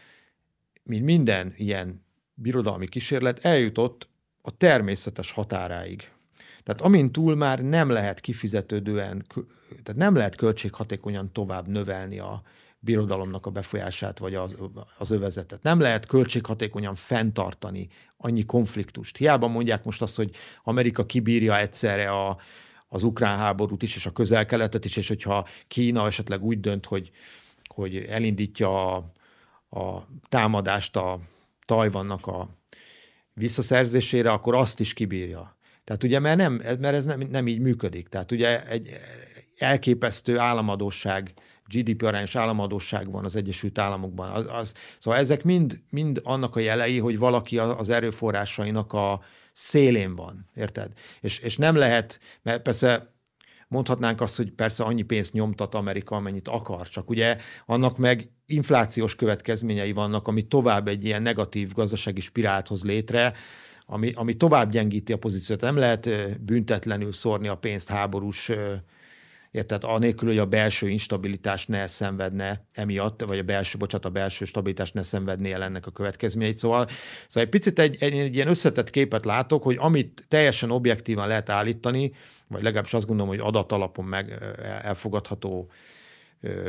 mint minden ilyen birodalmi kísérlet, eljutott a természetes határáig. Tehát amint túl már nem lehet kifizetődően, tehát nem lehet költséghatékonyan tovább növelni a birodalomnak a befolyását, vagy az, az övezetet. Nem lehet költséghatékonyan fenntartani annyi konfliktust. Hiába mondják most azt, hogy Amerika kibírja egyszerre a, az ukrán háborút is, és a közel-keletet is, és hogyha Kína esetleg úgy dönt, hogy, hogy elindítja a, a támadást a Tajvannak a visszaszerzésére, akkor azt is kibírja. Tehát ugye, mert, nem, mert ez nem, nem így működik. Tehát ugye egy elképesztő államadóság, GDP arányos államadóság van az Egyesült Államokban. Az, az, szóval ezek mind, mind annak a jelei, hogy valaki az erőforrásainak a szélén van, érted? És, és nem lehet, mert persze mondhatnánk azt, hogy persze annyi pénzt nyomtat Amerika, amennyit akar, csak ugye annak meg inflációs következményei vannak, ami tovább egy ilyen negatív gazdasági spirált hoz létre, ami, ami tovább gyengíti a pozíciót. Nem lehet büntetlenül szórni a pénzt háborús érted, anélkül, hogy a belső instabilitás ne szenvedne emiatt, vagy a belső, bocsánat, a belső stabilitás ne szenvedné el ennek a következményeit. Szóval, szóval egy picit egy, egy, egy ilyen összetett képet látok, hogy amit teljesen objektívan lehet állítani, vagy legalábbis azt gondolom, hogy adatalapon meg elfogadható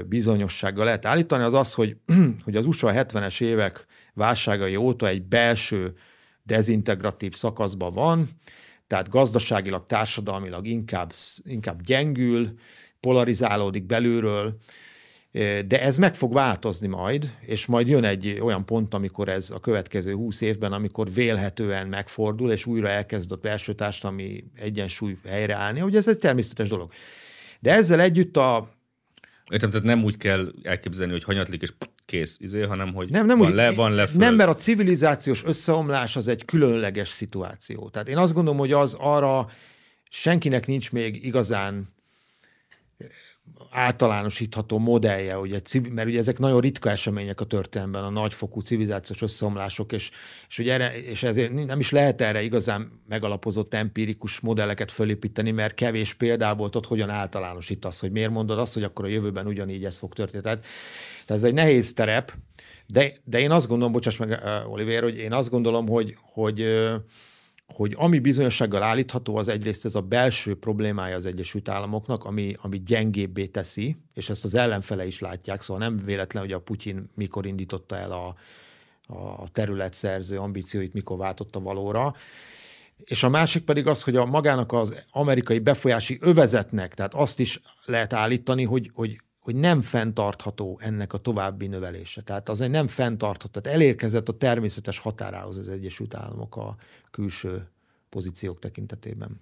bizonyossággal lehet állítani, az az, hogy, hogy az USA 70-es évek válságai óta egy belső dezintegratív szakaszban van, tehát gazdaságilag, társadalmilag inkább, inkább gyengül, polarizálódik belülről, de ez meg fog változni majd, és majd jön egy olyan pont, amikor ez a következő húsz évben, amikor vélhetően megfordul, és újra elkezd a belső társadalmi egyensúly helyreállni, hogy ez egy természetes dolog. De ezzel együtt a... Értem, tehát nem úgy kell elképzelni, hogy hanyatlik, és kész, izé, hanem hogy nem, nem van úgy, le, van le, föl. Nem, mert a civilizációs összeomlás az egy különleges szituáció. Tehát én azt gondolom, hogy az arra senkinek nincs még igazán általánosítható modellje, ugye, mert ugye ezek nagyon ritka események a történelemben, a nagyfokú civilizációs összeomlások, és, és, ugye erre, és ezért nem is lehet erre igazán megalapozott empirikus modelleket fölépíteni, mert kevés példából ott hogyan általánosítasz, hogy miért mondod azt, hogy akkor a jövőben ugyanígy ez fog történni. Tehát, tehát ez egy nehéz terep, de, de én azt gondolom, bocsáss meg, Oliver, hogy én azt gondolom, hogy, hogy hogy ami bizonyossággal állítható, az egyrészt ez a belső problémája az Egyesült Államoknak, ami, ami gyengébbé teszi, és ezt az ellenfele is látják, szóval nem véletlen, hogy a Putyin mikor indította el a, a területszerző ambícióit, mikor váltotta valóra. És a másik pedig az, hogy a magának az amerikai befolyási övezetnek, tehát azt is lehet állítani, hogy, hogy hogy nem fenntartható ennek a további növelése. Tehát az egy nem fenntartható. Tehát elérkezett a természetes határához az Egyesült Államok a külső pozíciók tekintetében.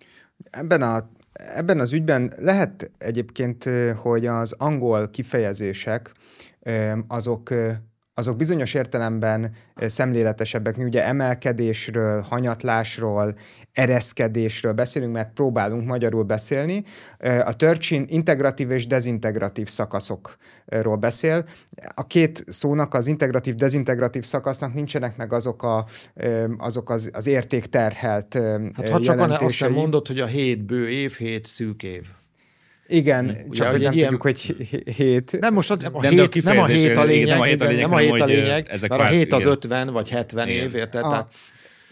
Ebben, a, ebben az ügyben lehet egyébként, hogy az angol kifejezések azok azok bizonyos értelemben szemléletesebbek. Mi ugye emelkedésről, hanyatlásról, ereszkedésről beszélünk, mert próbálunk magyarul beszélni. A Törcsin integratív és dezintegratív szakaszokról beszél. A két szónak, az integratív-dezintegratív szakasznak nincsenek meg azok, a, azok az, az értékterhelt Hát ha csak azt nem mondod, hogy a hét bő év, hét szűk év. Igen, Ugye, csak hogy nem ilyen... tudjuk, hogy hét. Nem most a, a, nem, hét, nem a hét a lényeg, nem a hét a lényeg, nem a, hét a lényeg mert a hét az 50 vagy 70 igen. év, érted? Tehát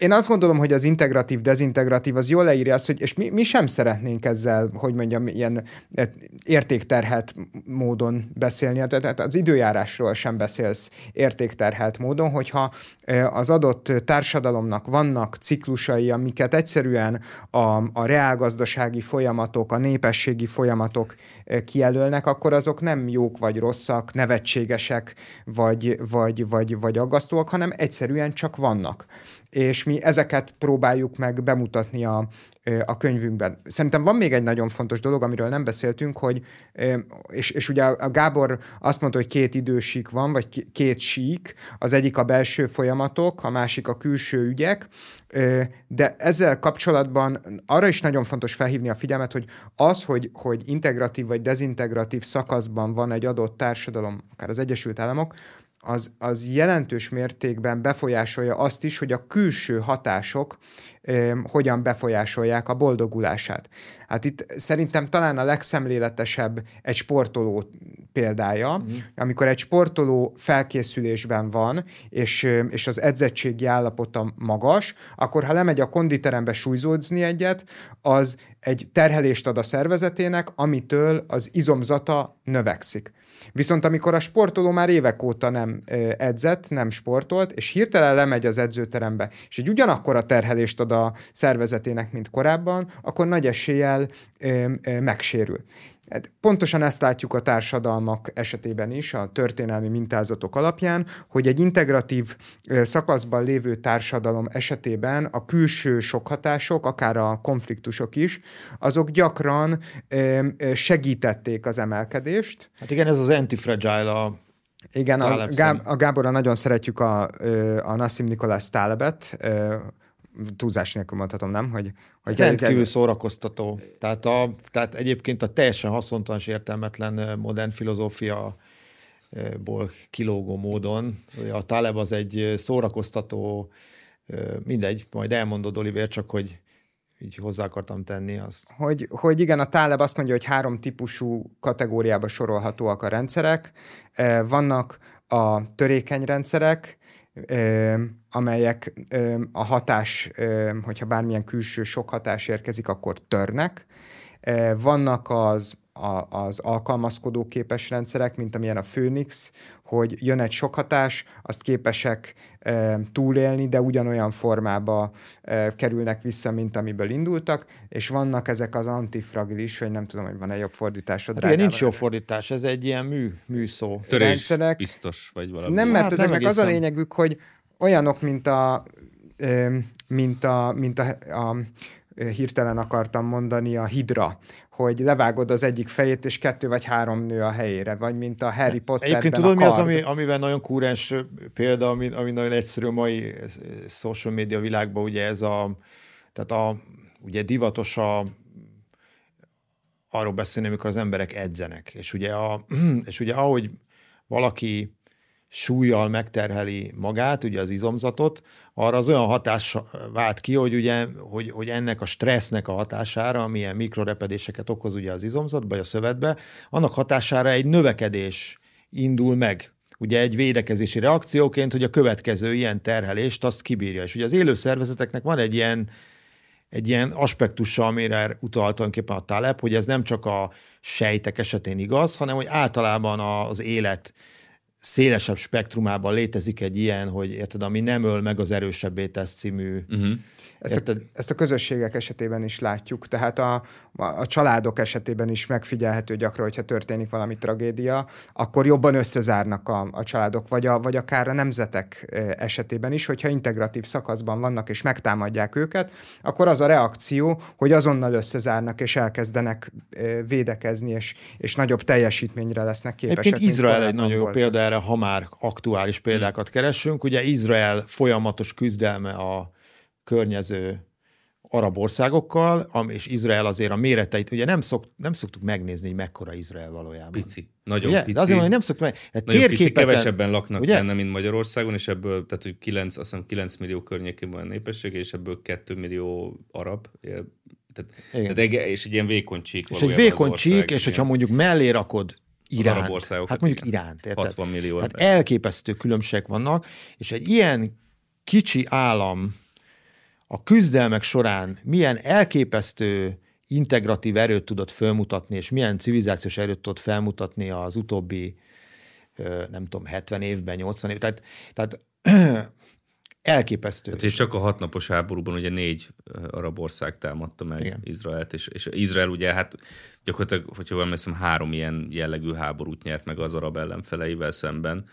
én azt gondolom, hogy az integratív, dezintegratív az jól leírja azt, hogy és mi, mi sem szeretnénk ezzel, hogy mondjam, ilyen e, értékterhelt módon beszélni. Tehát az időjárásról sem beszélsz értékterhelt módon, hogyha e, az adott társadalomnak vannak ciklusai, amiket egyszerűen a, a reálgazdasági folyamatok, a népességi folyamatok e, kijelölnek, akkor azok nem jók vagy rosszak, nevetségesek vagy, vagy, vagy, vagy aggasztóak, hanem egyszerűen csak vannak és mi ezeket próbáljuk meg bemutatni a, a könyvünkben. Szerintem van még egy nagyon fontos dolog, amiről nem beszéltünk, hogy, és, és ugye a Gábor azt mondta, hogy két idősík van, vagy két sík, az egyik a belső folyamatok, a másik a külső ügyek, de ezzel kapcsolatban arra is nagyon fontos felhívni a figyelmet, hogy az, hogy, hogy integratív vagy dezintegratív szakaszban van egy adott társadalom, akár az Egyesült Államok, az, az jelentős mértékben befolyásolja azt is, hogy a külső hatások ö, hogyan befolyásolják a boldogulását. Hát itt szerintem talán a legszemléletesebb egy sportoló példája, mm. amikor egy sportoló felkészülésben van, és, és az edzettségi állapota magas, akkor ha lemegy a konditerembe súlyzódzni egyet, az egy terhelést ad a szervezetének, amitől az izomzata növekszik. Viszont amikor a sportoló már évek óta nem edzett, nem sportolt, és hirtelen lemegy az edzőterembe, és egy ugyanakkor a terhelést ad a szervezetének, mint korábban, akkor nagy eséllyel megsérül. Hát pontosan ezt látjuk a társadalmak esetében is, a történelmi mintázatok alapján, hogy egy integratív szakaszban lévő társadalom esetében a külső sokhatások, akár a konfliktusok is, azok gyakran segítették az emelkedést. Hát igen, ez az antifragile a igen, a, Gáb- a Gáborra nagyon szeretjük a, a Nassim Nikolás Talebet, túlzás nélkül mondhatom, nem? Hogy, hogy Rendkívül szórakoztató. Tehát, a, tehát egyébként a teljesen haszontalan és értelmetlen modern filozófia ból kilógó módon. A Taleb az egy szórakoztató, mindegy, majd elmondod, Oliver, csak hogy így hozzá akartam tenni azt. Hogy, hogy igen, a Taleb azt mondja, hogy három típusú kategóriába sorolhatóak a rendszerek. Vannak a törékeny rendszerek, amelyek a hatás, hogyha bármilyen külső sok hatás érkezik, akkor törnek. Vannak az az alkalmazkodó képes rendszerek, mint amilyen a Phoenix, hogy jön egy sok hatás, azt képesek e, túlélni, de ugyanolyan formába e, kerülnek vissza, mint amiből indultak, és vannak ezek az antifragilis, vagy nem tudom, hogy van-e jobb fordításod. Hát igen, nincs jó fordítás, ez egy ilyen mű, műszó. Törés rendszerek. biztos, vagy valami. Nem, mert hát ezeknek nem az a lényegük, hogy olyanok, mint a, mint a, mint a, a hirtelen akartam mondani, a hidra, hogy levágod az egyik fejét, és kettő vagy három nő a helyére, vagy mint a Harry Potterben Egyébként tudod, mi az, ami, amivel nagyon kúrens példa, ami, ami nagyon egyszerű a mai social media világban, ugye ez a, tehát a, ugye divatos a, arról beszélni, amikor az emberek edzenek, és ugye, a, és ugye ahogy valaki súlyjal megterheli magát, ugye az izomzatot, arra az olyan hatás vált ki, hogy, ugye, hogy, hogy ennek a stressznek a hatására, amilyen mikrorepedéseket okoz ugye az izomzat, vagy a szövetbe, annak hatására egy növekedés indul meg ugye egy védekezési reakcióként, hogy a következő ilyen terhelést azt kibírja. És ugye az élő szervezeteknek van egy ilyen, egy ilyen aspektusa, amire utalt tulajdonképpen a Taleb, hogy ez nem csak a sejtek esetén igaz, hanem hogy általában az élet szélesebb spektrumában létezik egy ilyen, hogy érted, ami nem öl meg az erősebbé tesz című uh-huh. Ezt a, ezt a közösségek esetében is látjuk, tehát a, a családok esetében is megfigyelhető gyakran, hogyha történik valami tragédia, akkor jobban összezárnak a, a családok, vagy, a, vagy akár a nemzetek esetében is, hogyha integratív szakaszban vannak és megtámadják őket, akkor az a reakció, hogy azonnal összezárnak és elkezdenek védekezni, és, és nagyobb teljesítményre lesznek képesek. Egyébként Izrael egy nagyon jó példa erre, ha már aktuális példákat keresünk. Ugye Izrael folyamatos küzdelme a környező arab országokkal, és Izrael azért a méreteit, ugye nem, szok, nem szoktuk megnézni, hogy mekkora Izrael valójában. Pici. Nagyon ugye? pici. De azért mondom, nem szoktuk meg. Hát Nagyon pici, kevesebben laknak ugye? benne, mint Magyarországon, és ebből, tehát hogy 9, azt hiszem 9 millió környékén van a népessége, és ebből 2 millió arab. Ilyen- Tehát, Igen. tehát és egy ilyen vékony csík És egy vékony ország, csík, és igen. hogyha mondjuk mellé rakod Iránt, országokat, hát mondjuk igen. Iránt, érted? 60 millió Tehát elképesztő különbségek vannak, és egy ilyen kicsi állam a küzdelmek során milyen elképesztő integratív erőt tudott felmutatni, és milyen civilizációs erőt tudott felmutatni az utóbbi, nem tudom, 70 évben, 80 évben. Tehát, tehát elképesztő. Hát, és csak a hatnapos háborúban ugye négy arab ország támadta meg. Igen. Izraelt, és, és Izrael ugye hát gyakorlatilag, hogyha jól emlékszem, három ilyen jellegű háborút nyert meg az arab ellenfeleivel szemben,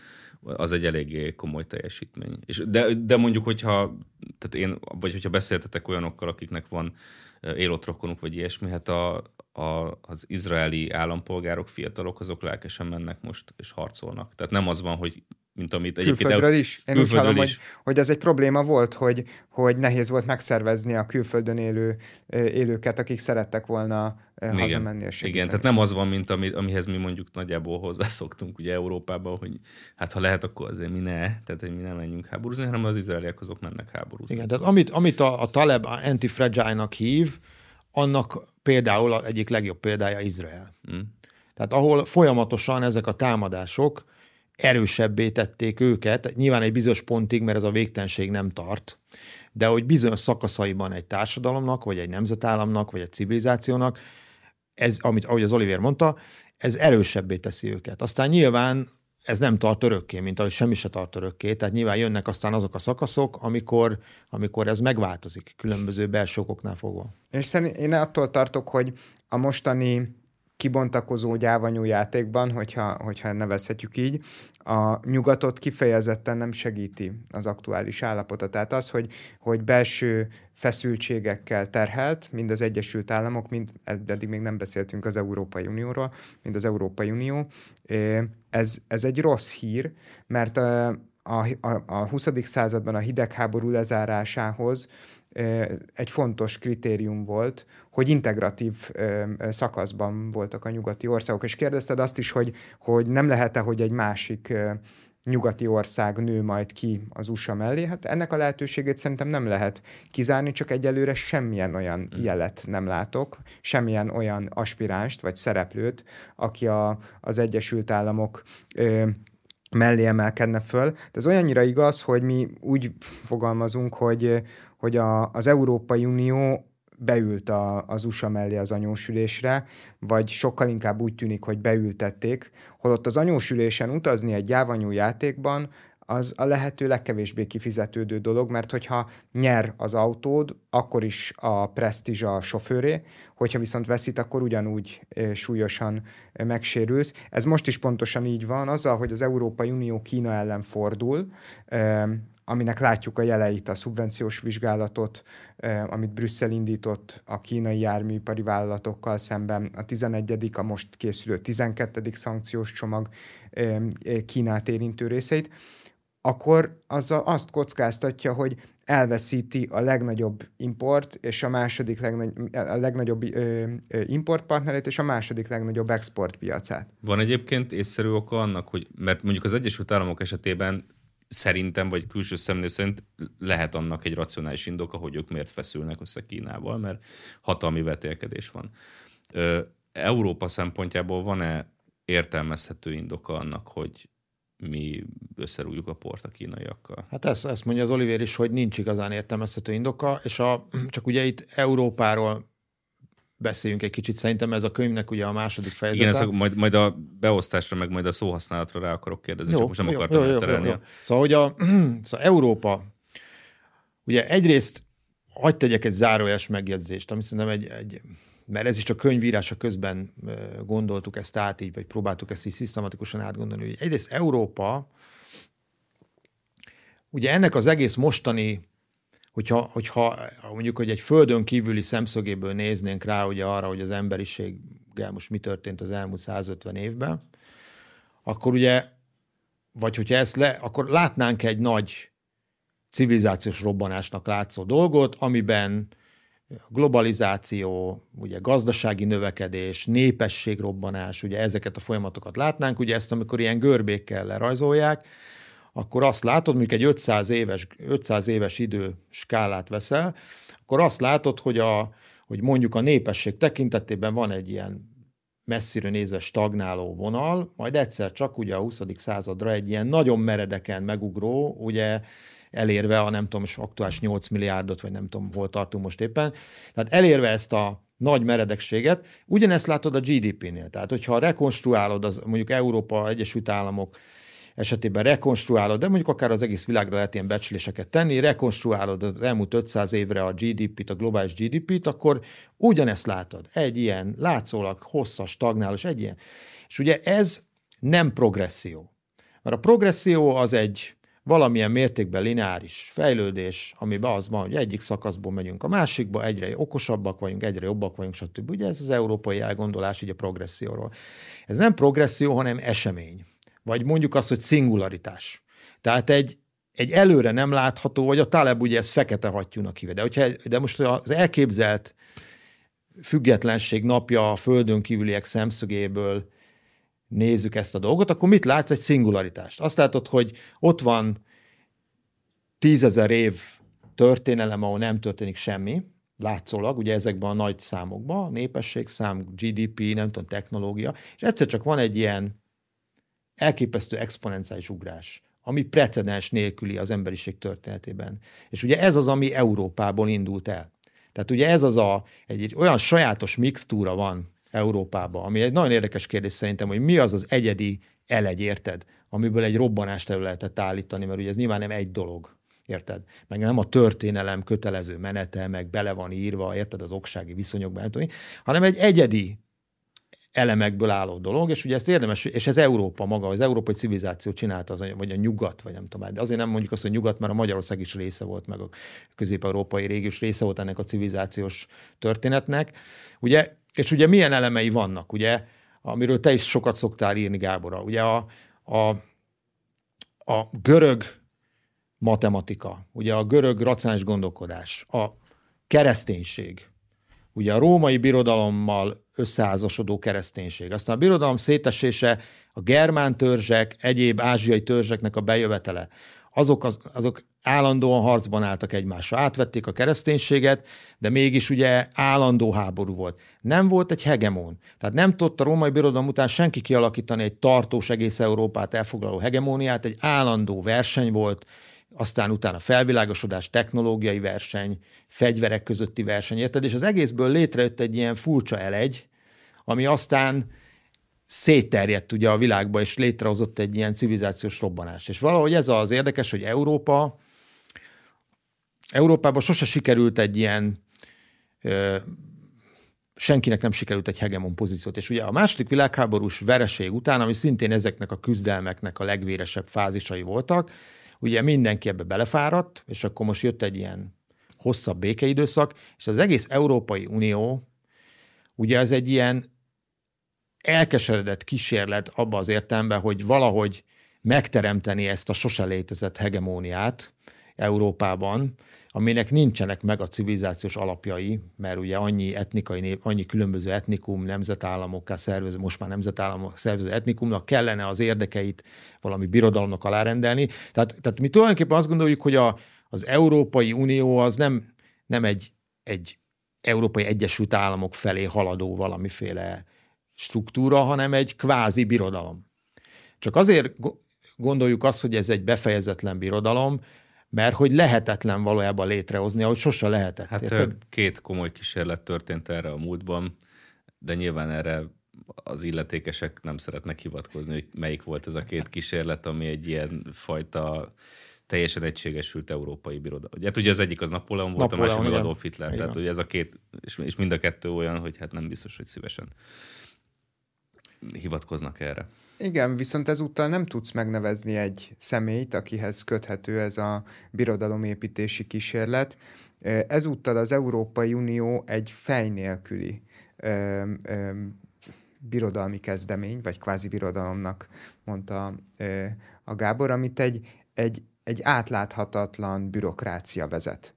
az egy eléggé komoly teljesítmény. És de, de mondjuk, hogyha, tehát én, vagy hogyha beszéltetek olyanokkal, akiknek van élott rokonuk, vagy ilyesmi, hát a, a, az izraeli állampolgárok, fiatalok, azok lelkesen mennek most és harcolnak. Tehát nem az van, hogy mint amit egyébként... Külföldről is? Én úgy külföldről hallom, is. hogy, hogy ez egy probléma volt, hogy, hogy nehéz volt megszervezni a külföldön élő élőket, akik szerettek volna ö, hazamenni és segíteni. Igen, tehát nem az van, mint ami, amihez mi mondjuk nagyjából hozzászoktunk ugye Európában, hogy hát ha lehet, akkor azért mi ne, tehát hogy mi nem menjünk háborúzni, hanem az izraeliek azok mennek háborúzni. Igen, tehát amit, amit a, a Taleb anti-fragile-nak hív, annak például egyik legjobb példája Izrael. Mm. Tehát ahol folyamatosan ezek a támadások erősebbé tették őket, nyilván egy bizonyos pontig, mert ez a végtelenség nem tart, de hogy bizonyos szakaszaiban egy társadalomnak, vagy egy nemzetállamnak, vagy egy civilizációnak, ez, amit, ahogy az Oliver mondta, ez erősebbé teszi őket. Aztán nyilván ez nem tart örökké, mint ahogy semmi se tart örökké, tehát nyilván jönnek aztán azok a szakaszok, amikor, amikor ez megváltozik, különböző belső okoknál fogva. És szerint én attól tartok, hogy a mostani kibontakozó gyávanyú játékban, hogyha, hogyha nevezhetjük így, a nyugatot kifejezetten nem segíti az aktuális állapota. Tehát az, hogy, hogy belső feszültségekkel terhelt, mind az Egyesült Államok, mind eddig még nem beszéltünk az Európai Unióról, mind az Európai Unió, eh, ez, ez egy rossz hír, mert a, a, a, a 20. században a hidegháború lezárásához egy fontos kritérium volt, hogy integratív szakaszban voltak a nyugati országok. És kérdezted azt is, hogy, hogy nem lehet-e, hogy egy másik nyugati ország nő majd ki az USA mellé. Hát ennek a lehetőségét szerintem nem lehet kizárni, csak egyelőre semmilyen olyan jelet nem látok, semmilyen olyan aspiránst vagy szereplőt, aki a, az Egyesült Államok ö, mellé emelkedne föl. De ez olyannyira igaz, hogy mi úgy fogalmazunk, hogy, hogy a, az Európai Unió beült a, az USA mellé az anyósülésre, vagy sokkal inkább úgy tűnik, hogy beültették, holott az anyósülésen utazni egy gyávanyú játékban, az a lehető legkevésbé kifizetődő dolog, mert hogyha nyer az autód, akkor is a presztízs a sofőré, hogyha viszont veszít, akkor ugyanúgy súlyosan megsérülsz. Ez most is pontosan így van, azzal, hogy az Európai Unió Kína ellen fordul, aminek látjuk a jeleit, a szubvenciós vizsgálatot, amit Brüsszel indított a kínai járműipari vállalatokkal szemben, a 11. a most készülő 12. szankciós csomag Kínát érintő részeit, akkor azzal azt kockáztatja, hogy elveszíti a legnagyobb import és a második legnagy, a legnagyobb importpartnerét és a második legnagyobb exportpiacát. Van egyébként észszerű oka annak, hogy, mert mondjuk az Egyesült Államok esetében szerintem, vagy külső szemlélő szerint lehet annak egy racionális indoka, hogy ők miért feszülnek össze Kínával, mert hatalmi vetélkedés van. Európa szempontjából van-e értelmezhető indoka annak, hogy mi összerújjuk a port a kínaiakkal? Hát ezt, ezt mondja az Oliver is, hogy nincs igazán értelmezhető indoka, és a, csak ugye itt Európáról beszéljünk egy kicsit. Szerintem ez a könyvnek ugye a második fejezete. Igen, ez a, majd, majd a beosztásra, meg majd a szóhasználatra rá akarok kérdezni, jó, csak most nem jó, akartam jó, jó, jó, jó. Szóval, hogy a, szóval Európa, ugye egyrészt hagyd tegyek egy zárójeles megjegyzést, ami szerintem egy, egy mert ez is csak könyvírása közben gondoltuk ezt át így, vagy próbáltuk ezt így szisztematikusan átgondolni, hogy egyrészt Európa, ugye ennek az egész mostani hogyha, hogyha mondjuk, hogy egy földön kívüli szemszögéből néznénk rá ugye arra, hogy az emberiség, most mi történt az elmúlt 150 évben, akkor ugye vagy hogyha ezt le, akkor látnánk egy nagy civilizációs robbanásnak látszó dolgot, amiben globalizáció, ugye gazdasági növekedés, népességrobbanás, ugye ezeket a folyamatokat látnánk, ugye ezt amikor ilyen görbékkel lerajzolják, akkor azt látod, mondjuk egy 500 éves, 500 éves idő skálát veszel, akkor azt látod, hogy, a, hogy mondjuk a népesség tekintetében van egy ilyen messziről nézve stagnáló vonal, majd egyszer csak ugye a 20. századra egy ilyen nagyon meredeken megugró, ugye elérve a nem tudom, aktuális 8 milliárdot, vagy nem tudom, hol tartunk most éppen. Tehát elérve ezt a nagy meredekséget, ugyanezt látod a GDP-nél. Tehát, hogyha rekonstruálod az mondjuk Európa, Egyesült Államok esetében rekonstruálod, de mondjuk akár az egész világra lehet ilyen becsléseket tenni, rekonstruálod az elmúlt 500 évre a GDP-t, a globális GDP-t, akkor ugyanezt látod. Egy ilyen látszólag hosszas, stagnálós, egy ilyen. És ugye ez nem progresszió. Mert a progresszió az egy valamilyen mértékben lineáris fejlődés, amiben az van, hogy egyik szakaszból megyünk a másikba, egyre okosabbak vagyunk, egyre jobbak vagyunk, stb. Ugye ez az európai elgondolás így a progresszióról. Ez nem progresszió, hanem esemény. Vagy mondjuk azt, hogy szingularitás. Tehát egy, egy előre nem látható, vagy a Taleb ugye ezt fekete hattyúnak hívja. De, hogyha, de most az elképzelt függetlenség napja a földön kívüliek szemszögéből nézzük ezt a dolgot, akkor mit látsz? Egy szingularitást. Azt látod, hogy ott van tízezer év történelem, ahol nem történik semmi, látszólag, ugye ezekben a nagy számokban, népességszám, GDP, nem tudom, technológia, és egyszer csak van egy ilyen elképesztő exponenciális ugrás, ami precedens nélküli az emberiség történetében. És ugye ez az, ami Európából indult el. Tehát ugye ez az a, egy, egy olyan sajátos mixtúra van Európában, ami egy nagyon érdekes kérdés szerintem, hogy mi az az egyedi elegy, érted? Amiből egy robbanást elő lehetett állítani, mert ugye ez nyilván nem egy dolog, érted? Meg nem a történelem kötelező menete, meg bele van írva, érted, az oksági viszonyokban, hanem egy egyedi elemekből álló dolog, és ugye ezt érdemes, és ez Európa maga, az európai civilizáció csinálta, az, vagy a nyugat, vagy nem tudom, de azért nem mondjuk azt, hogy nyugat, mert a Magyarország is része volt, meg a közép-európai régiós része volt ennek a civilizációs történetnek. Ugye, és ugye milyen elemei vannak, ugye, amiről te is sokat szoktál írni, Gábora. Ugye a, a, a görög matematika, ugye a görög racionális gondolkodás, a kereszténység, ugye a római birodalommal összeházasodó kereszténység. Aztán a birodalom szétesése, a germán törzsek, egyéb ázsiai törzseknek a bejövetele, azok, az, azok állandóan harcban álltak egymással. Átvették a kereszténységet, de mégis ugye állandó háború volt. Nem volt egy hegemón. Tehát nem tudta a római birodalom után senki kialakítani egy tartós egész Európát elfoglaló hegemóniát, egy állandó verseny volt, aztán utána felvilágosodás, technológiai verseny, fegyverek közötti verseny, érted? És az egészből létrejött egy ilyen furcsa elegy, ami aztán szétterjedt ugye a világba, és létrehozott egy ilyen civilizációs robbanás. És valahogy ez az érdekes, hogy Európa, Európában sose sikerült egy ilyen ö, senkinek nem sikerült egy hegemon pozíciót. És ugye a második világháborús vereség után, ami szintén ezeknek a küzdelmeknek a legvéresebb fázisai voltak, ugye mindenki ebbe belefáradt, és akkor most jött egy ilyen hosszabb békeidőszak, és az egész Európai Unió, ugye ez egy ilyen elkeseredett kísérlet abba az értelemben, hogy valahogy megteremteni ezt a sose létezett hegemóniát Európában, aminek nincsenek meg a civilizációs alapjai, mert ugye annyi etnikai nép, annyi különböző etnikum, nemzetállamokká szervező, most már nemzetállamok szervező etnikumnak kellene az érdekeit valami birodalomnak alárendelni. Tehát, tehát mi tulajdonképpen azt gondoljuk, hogy a, az Európai Unió az nem, nem egy, egy Európai Egyesült Államok felé haladó valamiféle struktúra, hanem egy kvázi birodalom. Csak azért gondoljuk azt, hogy ez egy befejezetlen birodalom, mert hogy lehetetlen valójában létrehozni, ahogy sose lehetett. Hát érted? két komoly kísérlet történt erre a múltban, de nyilván erre az illetékesek nem szeretnek hivatkozni, hogy melyik volt ez a két kísérlet, ami egy ilyen fajta teljesen egységesült európai birodalom. Ugye, hát ugye az egyik az Napóleon volt, Napóleon, a másik meg Adolf Hitler. Igen. Tehát ugye ez a két, és, és mind a kettő olyan, hogy hát nem biztos, hogy szívesen hivatkoznak erre. Igen, viszont ezúttal nem tudsz megnevezni egy személyt, akihez köthető ez a birodalomépítési kísérlet. Ezúttal az Európai Unió egy fej nélküli ö, ö, birodalmi kezdemény, vagy kvázi birodalomnak mondta ö, a Gábor, amit egy, egy, egy átláthatatlan bürokrácia vezet.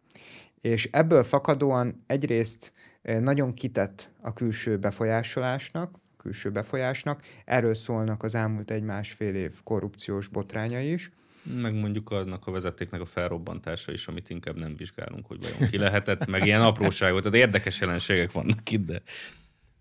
És ebből fakadóan egyrészt nagyon kitett a külső befolyásolásnak, külső befolyásnak. Erről szólnak az elmúlt egy-másfél év korrupciós botránya is. Meg mondjuk annak a vezetéknek a felrobbantása is, amit inkább nem vizsgálunk, hogy vajon ki lehetett, meg ilyen apróságok, tehát érdekes jelenségek vannak itt, de...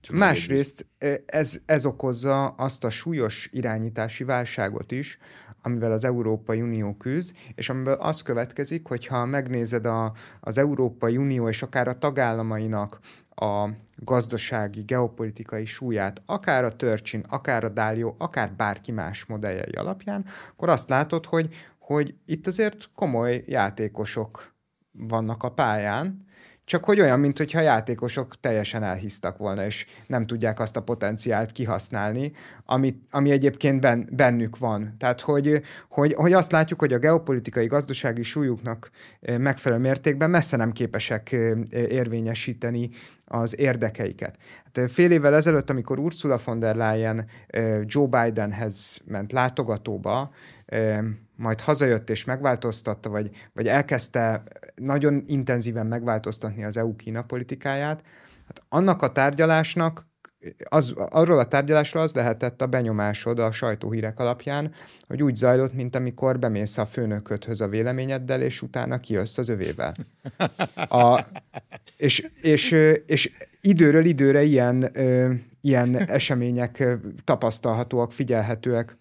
Csak Másrészt ez, ez okozza azt a súlyos irányítási válságot is, amivel az Európai Unió küzd, és amiből az következik, hogyha megnézed a, az Európai Unió és akár a tagállamainak a gazdasági, geopolitikai súlyát, akár a Törcsin, akár a Dálió, akár bárki más modelljei alapján, akkor azt látod, hogy, hogy itt azért komoly játékosok vannak a pályán, csak hogy olyan, mint hogyha a játékosok teljesen elhisztak volna, és nem tudják azt a potenciált kihasználni, ami, ami egyébként ben, bennük van. Tehát, hogy, hogy, hogy azt látjuk, hogy a geopolitikai, gazdasági súlyuknak megfelelő mértékben messze nem képesek érvényesíteni az érdekeiket. Hát fél évvel ezelőtt, amikor Ursula von der Leyen Joe Bidenhez ment látogatóba, majd hazajött és megváltoztatta, vagy, vagy elkezdte nagyon intenzíven megváltoztatni az EU-Kína politikáját, hát annak a tárgyalásnak az, arról a tárgyalásról az lehetett a benyomásod a sajtóhírek alapján, hogy úgy zajlott, mint amikor bemész a főnököthöz a véleményeddel, és utána kijössz az övével. A, és, és, és időről időre ilyen, ilyen események tapasztalhatóak, figyelhetőek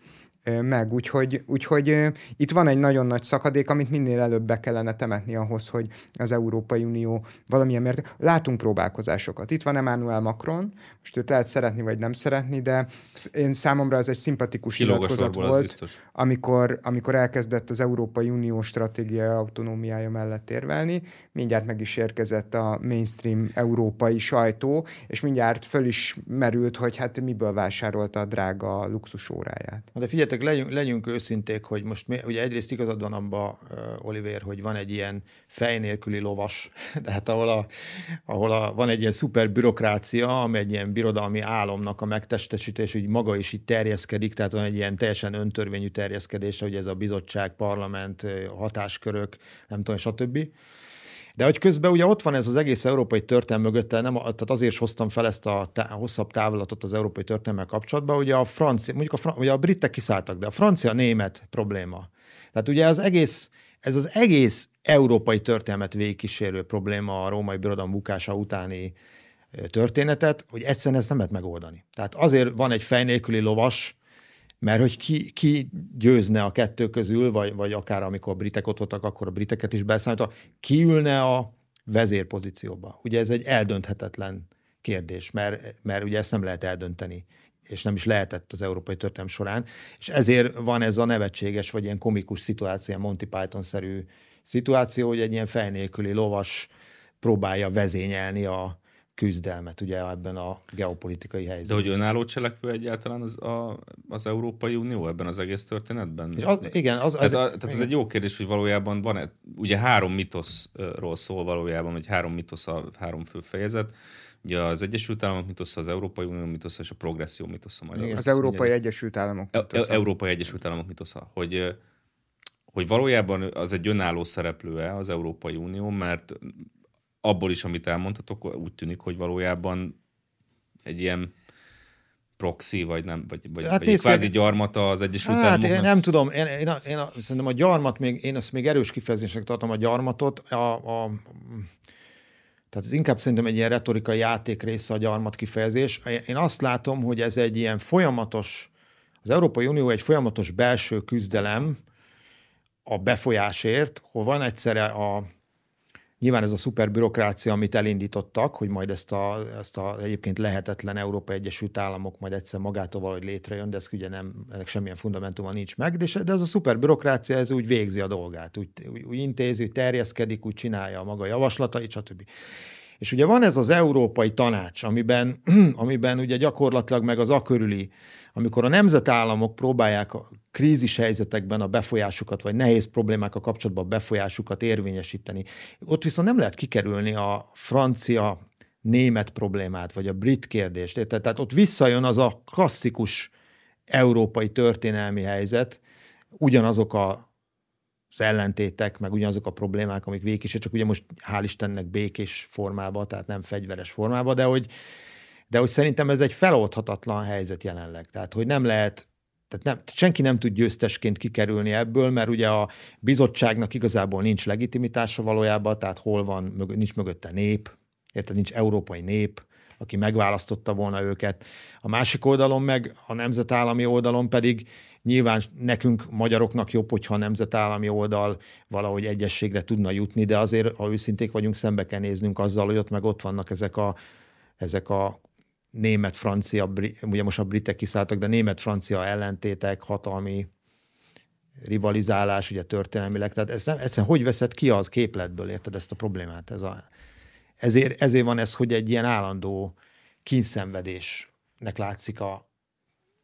meg. Úgyhogy, úgyhogy itt van egy nagyon nagy szakadék, amit minél előbb be kellene temetni ahhoz, hogy az Európai Unió valamilyen mérték. Látunk próbálkozásokat. Itt van Emmanuel Macron, most őt lehet szeretni vagy nem szeretni, de én számomra ez egy szimpatikus nyilatkozat volt, amikor, amikor elkezdett az Európai Unió stratégiai autonómiája mellett érvelni. Mindjárt meg is érkezett a mainstream európai sajtó, és mindjárt föl is merült, hogy hát miből vásárolta a drága luxusóráját. De figyeljetek, legyünk, legyünk őszinték, hogy most ugye egyrészt igazad van abba, Oliver, hogy van egy ilyen fej nélküli lovas, tehát ahol, a, ahol a, van egy ilyen szuper bürokrácia, ami egy ilyen birodalmi álomnak a megtestesítés, hogy maga is itt terjeszkedik, tehát van egy ilyen teljesen öntörvényű terjeszkedése, hogy ez a bizottság, parlament, hatáskörök, nem tudom, stb. De hogy közben ugye ott van ez az egész európai történelm mögötte, nem, tehát azért is hoztam fel ezt a tá- hosszabb távolatot az európai történelmmel kapcsolatban, ugye a francia, mondjuk a, fran- ugye a britek kiszálltak, de a francia-német probléma. Tehát ugye az egész, ez az egész európai történelmet végigkísérő probléma a római birodalom bukása utáni történetet, hogy egyszerűen ezt nem lehet megoldani. Tehát azért van egy fej nélküli lovas, mert hogy ki, ki győzne a kettő közül, vagy, vagy akár amikor a britek ott voltak, akkor a briteket is beszállítva, ki ülne a vezérpozícióba. Ugye ez egy eldönthetetlen kérdés, mert, mert ugye ezt nem lehet eldönteni és nem is lehetett az európai történelem során, és ezért van ez a nevetséges, vagy ilyen komikus szituáció, Monty Python-szerű szituáció, hogy egy ilyen fejnélküli lovas próbálja vezényelni a, küzdelmet ugye ebben a geopolitikai helyzetben. De hogy önálló cselekvő egyáltalán az, a, az Európai Unió ebben az egész történetben? És az, igen. Az, az, ez, a, tehát igen. ez egy jó kérdés, hogy valójában van-e, ugye három mitoszról szól valójában, vagy három mitosz a három fő fejezet, Ugye az Egyesült Államok mitosza, az Európai Unió mitosza és a progresszió mitosza majd. Igen, az Európai Egyesült Államok e- mitosza. Európai Egyesült Államok mitosza. Hogy, hogy valójában az egy önálló szereplőe az Európai Unió, mert abból is, amit elmondhatok, úgy tűnik, hogy valójában egy ilyen proxy, vagy nem, vagy, vagy, hát vagy egy kvázi meg... gyarmata az Egyesült hát, Államoknak? Én nem tudom, én, én, én, én szerintem a gyarmat, még, én ezt még erős kifejezésnek tartom a gyarmatot, a, a, tehát ez inkább szerintem egy ilyen retorikai játék része a gyarmat kifejezés. Én azt látom, hogy ez egy ilyen folyamatos, az Európai Unió egy folyamatos belső küzdelem a befolyásért, hol van egyszerre a, Nyilván ez a szuper bürokrácia, amit elindítottak, hogy majd ezt a, ezt a egyébként lehetetlen Európa Egyesült Államok majd egyszer magától valahogy létrejön, de ez ugye nem, ennek semmilyen fundamentuma nincs meg, de, de ez a szuper bürokrácia, ez úgy végzi a dolgát, úgy, úgy, úgy intézi, úgy terjeszkedik, úgy csinálja a maga javaslatait, stb. És ugye van ez az Európai Tanács, amiben, amiben ugye gyakorlatilag meg az akörüli, amikor a nemzetállamok próbálják a krízis helyzetekben a befolyásukat, vagy nehéz problémákkal kapcsolatban a befolyásukat érvényesíteni. Ott viszont nem lehet kikerülni a francia német problémát, vagy a brit kérdést. Tehát ott visszajön az a klasszikus európai történelmi helyzet, ugyanazok a az ellentétek, meg ugyanazok a problémák, amik végig csak ugye most hál' Istennek békés formában, tehát nem fegyveres formában, de hogy, de hogy szerintem ez egy feloldhatatlan helyzet jelenleg. Tehát, hogy nem lehet tehát nem, senki nem tud győztesként kikerülni ebből, mert ugye a bizottságnak igazából nincs legitimitása valójában, tehát hol van, nincs mögötte nép, érted, nincs európai nép, aki megválasztotta volna őket. A másik oldalon meg, a nemzetállami oldalon pedig nyilván nekünk magyaroknak jobb, hogyha a nemzetállami oldal valahogy egyességre tudna jutni, de azért, ha őszinték vagyunk, szembe kell néznünk azzal, hogy ott meg ott vannak ezek a, ezek a német, francia, ugye most a britek kiszálltak, de német-francia ellentétek, hatalmi rivalizálás, ugye történelmileg, tehát ez nem, egyszerűen hogy veszed ki az képletből, érted ezt a problémát? Ez a, ezért, ezért van ez, hogy egy ilyen állandó kínszenvedésnek látszik a,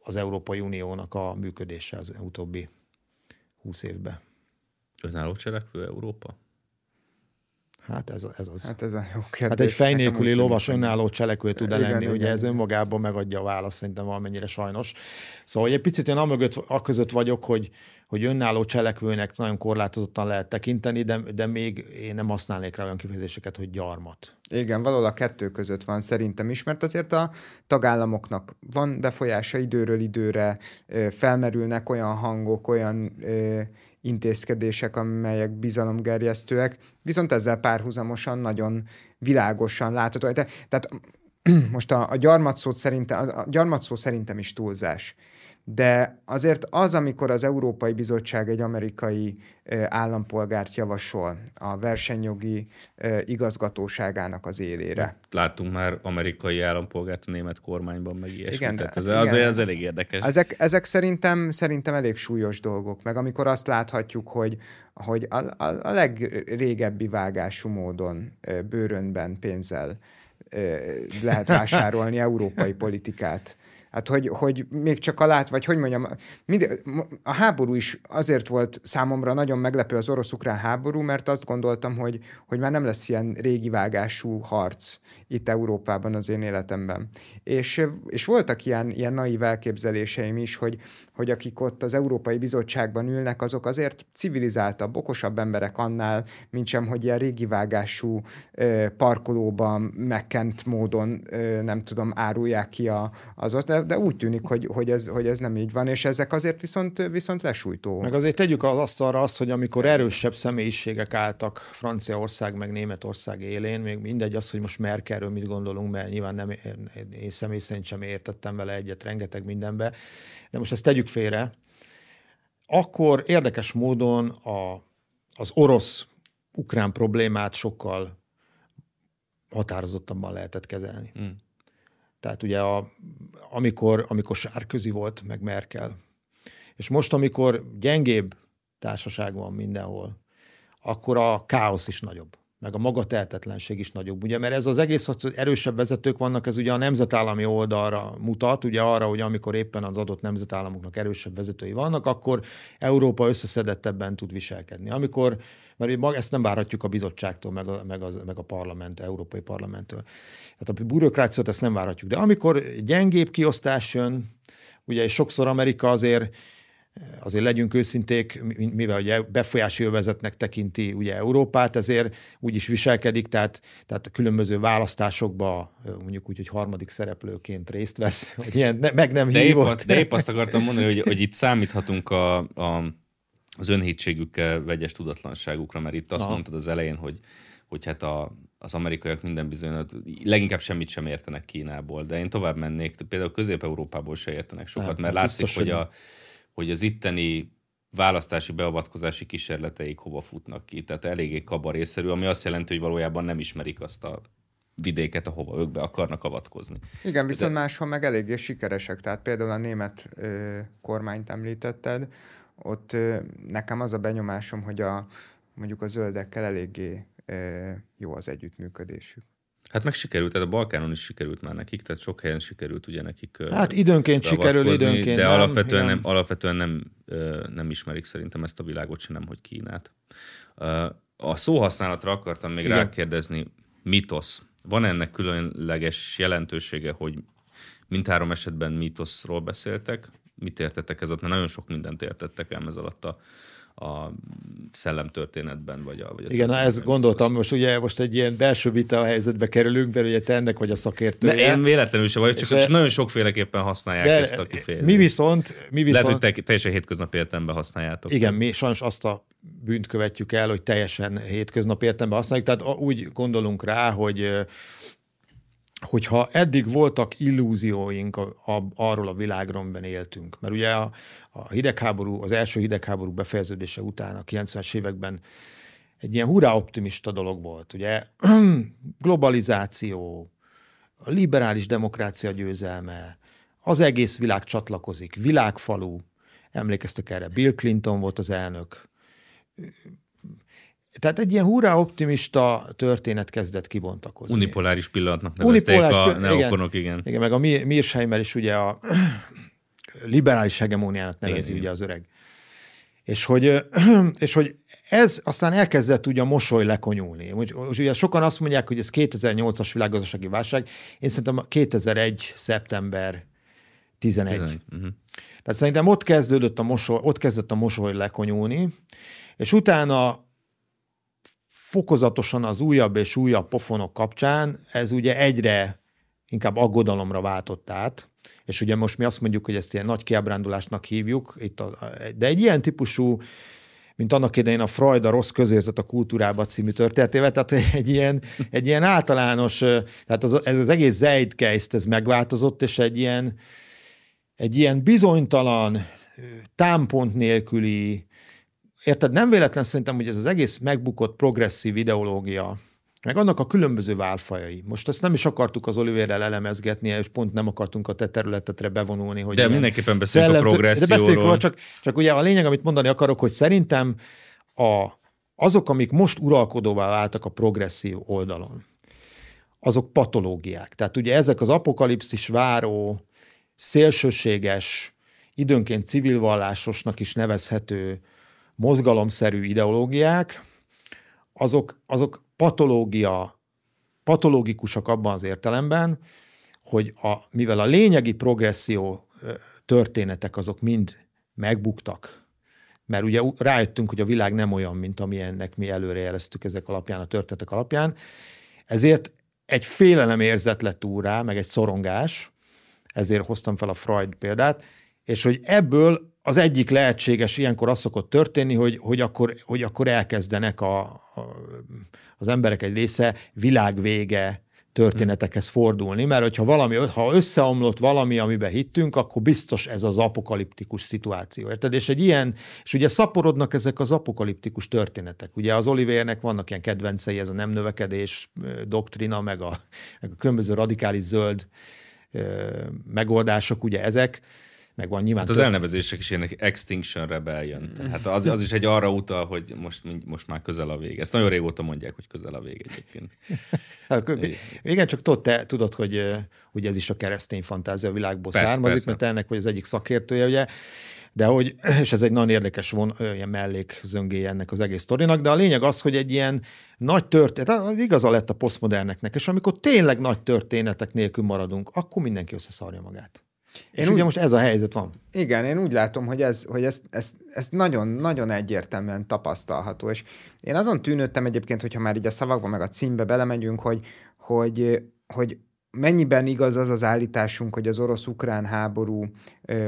az Európai Uniónak a működése az utóbbi húsz évben. Önálló cselekvő Európa? Hát ez, ez az. Hát ez a jó kérdés. Hát egy fej nélküli lovas önálló cselekvő tud -e lenni, igen, ugye igen. ez önmagában megadja a választ szerintem valamennyire sajnos. Szóval egy picit én amögött, aközött vagyok, hogy, hogy önálló cselekvőnek nagyon korlátozottan lehet tekinteni, de, de még én nem használnék rá olyan kifejezéseket, hogy gyarmat. Igen, valahol a kettő között van szerintem is, mert azért a tagállamoknak van befolyása időről időre, felmerülnek olyan hangok, olyan intézkedések, amelyek bizalomgerjesztőek, viszont ezzel párhuzamosan nagyon világosan látható. Tehát most a, a gyarmatszó szerintem, a gyarmatszó szerintem is túlzás de azért az, amikor az Európai Bizottság egy amerikai állampolgárt javasol a versenyjogi igazgatóságának az élére. Láttunk már amerikai állampolgárt a német kormányban, meg ilyesmit. Igen, Tehát ez, igen. Az, az elég érdekes. Ezek, ezek szerintem, szerintem elég súlyos dolgok, meg amikor azt láthatjuk, hogy, hogy a, a, a legrégebbi vágású módon bőrönben pénzzel lehet vásárolni európai politikát Hát, hogy, hogy még csak a lát, vagy hogy mondjam, mind, a háború is azért volt számomra nagyon meglepő az orosz-ukrán háború, mert azt gondoltam, hogy, hogy már nem lesz ilyen régi vágású harc itt Európában az én életemben. És, és voltak ilyen, ilyen naív elképzeléseim is, hogy, hogy akik ott az Európai Bizottságban ülnek, azok azért civilizáltabb, okosabb emberek annál, mint sem, hogy ilyen régi vágású parkolóban megkent módon, nem tudom, árulják ki a, az ott de úgy tűnik, hogy, hogy, ez, hogy ez nem így van, és ezek azért viszont, viszont lesújtó. Meg azért tegyük az asztalra azt, hogy amikor erősebb személyiségek álltak Franciaország meg Németország élén, még mindegy az, hogy most Merkelről mit gondolunk, mert nyilván nem, én személy szerint sem értettem vele egyet rengeteg mindenbe, de most ezt tegyük félre, akkor érdekes módon a, az orosz-ukrán problémát sokkal határozottabban lehetett kezelni. Hmm. Tehát ugye a, amikor, amikor Sárközi volt, meg Merkel. És most, amikor gyengébb társaság van mindenhol, akkor a káosz is nagyobb meg a maga tehetetlenség is nagyobb, ugye, mert ez az egész, hogy erősebb vezetők vannak, ez ugye a nemzetállami oldalra mutat, ugye arra, hogy amikor éppen az adott nemzetállamoknak erősebb vezetői vannak, akkor Európa összeszedettebben tud viselkedni. Amikor, mert ezt nem várhatjuk a bizottságtól, meg a, meg, az, meg a parlament, Európai Parlamenttől. Tehát a bürokráciát ezt nem várhatjuk. De amikor gyengébb kiosztás jön, ugye és sokszor Amerika azért azért legyünk őszinték, mivel ugye befolyási övezetnek tekinti ugye Európát, ezért úgy is viselkedik, tehát, tehát a különböző választásokba mondjuk úgy, hogy harmadik szereplőként részt vesz, hogy ilyen ne, meg nem de hívott. Épp, de épp azt akartam mondani, hogy, hogy itt számíthatunk a, a, az önhétségükkel vegyes tudatlanságukra, mert itt azt Aha. mondtad az elején, hogy, hogy hát a, az amerikaiak minden bizony, leginkább semmit sem értenek Kínából, de én tovább mennék, például Közép-Európából se értenek sokat, nem, mert látszik, biztos, hogy a, hogy az itteni választási beavatkozási kísérleteik hova futnak ki. Tehát eléggé kabarészerű, ami azt jelenti, hogy valójában nem ismerik azt a vidéket, ahova ők be akarnak avatkozni. Igen, viszont De... máshol meg eléggé sikeresek. Tehát például a német ö, kormányt említetted, ott ö, nekem az a benyomásom, hogy a, mondjuk a zöldekkel eléggé ö, jó az együttműködésük. Hát meg sikerült, tehát a Balkánon is sikerült már nekik, tehát sok helyen sikerült ugye nekik. Hát időnként sikerül, időnként De nem, alapvetően, nem, alapvetően nem, nem ismerik szerintem ezt a világot, sem nem, hogy Kínát. A szóhasználatra akartam még Igen. rákérdezni, mitosz. Van ennek különleges jelentősége, hogy mindhárom esetben mitoszról beszéltek, mit értettek ez alatt, mert nagyon sok mindent értettek el ez alatt a, a szellemtörténetben, vagy a... Vagy a Igen, na ezt gondoltam, most ugye most egy ilyen belső vita a helyzetbe kerülünk, mert ugye te ennek vagy a szakértő. De én véletlenül sem vagyok, csak, csak nagyon sokféleképpen használják de ezt a kifejezést. Mi viszont... Mi viszont Lehet, hogy te, teljesen hétköznapi értelemben használjátok. Igen, mi sajnos azt a bűnt követjük el, hogy teljesen hétköznapi értelemben használjuk, tehát úgy gondolunk rá, hogy hogyha eddig voltak illúzióink a, a, arról a világról, amiben éltünk, mert ugye a, a hidegháború, az első hidegháború befejeződése után a 90-es években egy ilyen hurrá optimista dolog volt, ugye? Globalizáció, a liberális demokrácia győzelme, az egész világ csatlakozik, világfalu, emlékeztek erre, Bill Clinton volt az elnök, tehát egy ilyen hurrá optimista történet kezdett kibontakozni. Unipoláris pillanatnak nevezték Unipoláris, a neokonok, igen, igen. Igen, meg a Mirsheimer is ugye a liberális hegemóniának nevezi igen, ugye az öreg. És hogy, és hogy ez aztán elkezdett ugye a mosoly lekonyulni. Most, ugye sokan azt mondják, hogy ez 2008-as világgazdasági válság, én szerintem 2001. szeptember 11. 11. Uh-huh. Tehát szerintem ott kezdődött a mosoly, ott kezdett a mosoly lekonyulni, és utána fokozatosan az újabb és újabb pofonok kapcsán ez ugye egyre inkább aggodalomra váltott át, és ugye most mi azt mondjuk, hogy ezt ilyen nagy kiábrándulásnak hívjuk, itt a, de egy ilyen típusú, mint annak idején a Freud a rossz közérzet a kultúrába című történetével, tehát egy ilyen, egy ilyen általános, tehát az, ez az egész Zeitgeist, ez megváltozott, és egy ilyen, egy ilyen bizonytalan, támpont nélküli, Érted? Nem véletlen szerintem, hogy ez az egész megbukott progresszív ideológia, meg annak a különböző válfajai. Most ezt nem is akartuk az Olivérrel elemezgetni, és pont nem akartunk a te területetre bevonulni. Hogy de mindenképpen beszélünk szellem, a progresszióról. De beszélünk csak, csak ugye a lényeg, amit mondani akarok, hogy szerintem a, azok, amik most uralkodóvá váltak a progresszív oldalon, azok patológiák. Tehát ugye ezek az apokalipszis váró, szélsőséges, időnként civil vallásosnak is nevezhető mozgalomszerű ideológiák, azok, azok patológia, patológikusak abban az értelemben, hogy a, mivel a lényegi progresszió történetek azok mind megbuktak, mert ugye rájöttünk, hogy a világ nem olyan, mint amilyennek mi előrejeleztük ezek alapján, a történetek alapján, ezért egy félelem érzet lett úrá, meg egy szorongás, ezért hoztam fel a Freud példát, és hogy ebből az egyik lehetséges, ilyenkor az szokott történni, hogy, hogy, akkor, hogy akkor elkezdenek a, a, az emberek egy része világvége történetekhez fordulni, mert hogyha valami, ha összeomlott valami, amiben hittünk, akkor biztos ez az apokaliptikus szituáció. Érted? És egy ilyen, és ugye szaporodnak ezek az apokaliptikus történetek. Ugye az Olivernek vannak ilyen kedvencei, ez a nem növekedés doktrina, meg a, meg a különböző radikális zöld megoldások, ugye ezek, meg van nyilván. Hát az elnevezések is ilyenek Extinction Rebellion. Tehát az, az is egy arra utal, hogy most, most már közel a vége. Ezt nagyon régóta mondják, hogy közel a vége egyébként. Hát, igen, csak tudod, te tudod, hogy, hogy ez is a keresztény fantázia világból persze, származik, persze. mert ennek vagy az egyik szakértője, ugye, de hogy, és ez egy nagyon érdekes von, ilyen mellék zöngéje ennek az egész sztorinak, de a lényeg az, hogy egy ilyen nagy történet, igaza lett a posztmoderneknek, és amikor tényleg nagy történetek nélkül maradunk, akkor mindenki összeszarja magát. Én és úgy, ugye most ez a helyzet van. Igen, én úgy látom, hogy ez, hogy ez, ez, ez nagyon, nagyon egyértelműen tapasztalható, és én azon tűnődtem egyébként, hogyha már így a szavakba meg a címbe belemegyünk, hogy, hogy, hogy mennyiben igaz az az állításunk, hogy az orosz-ukrán háború,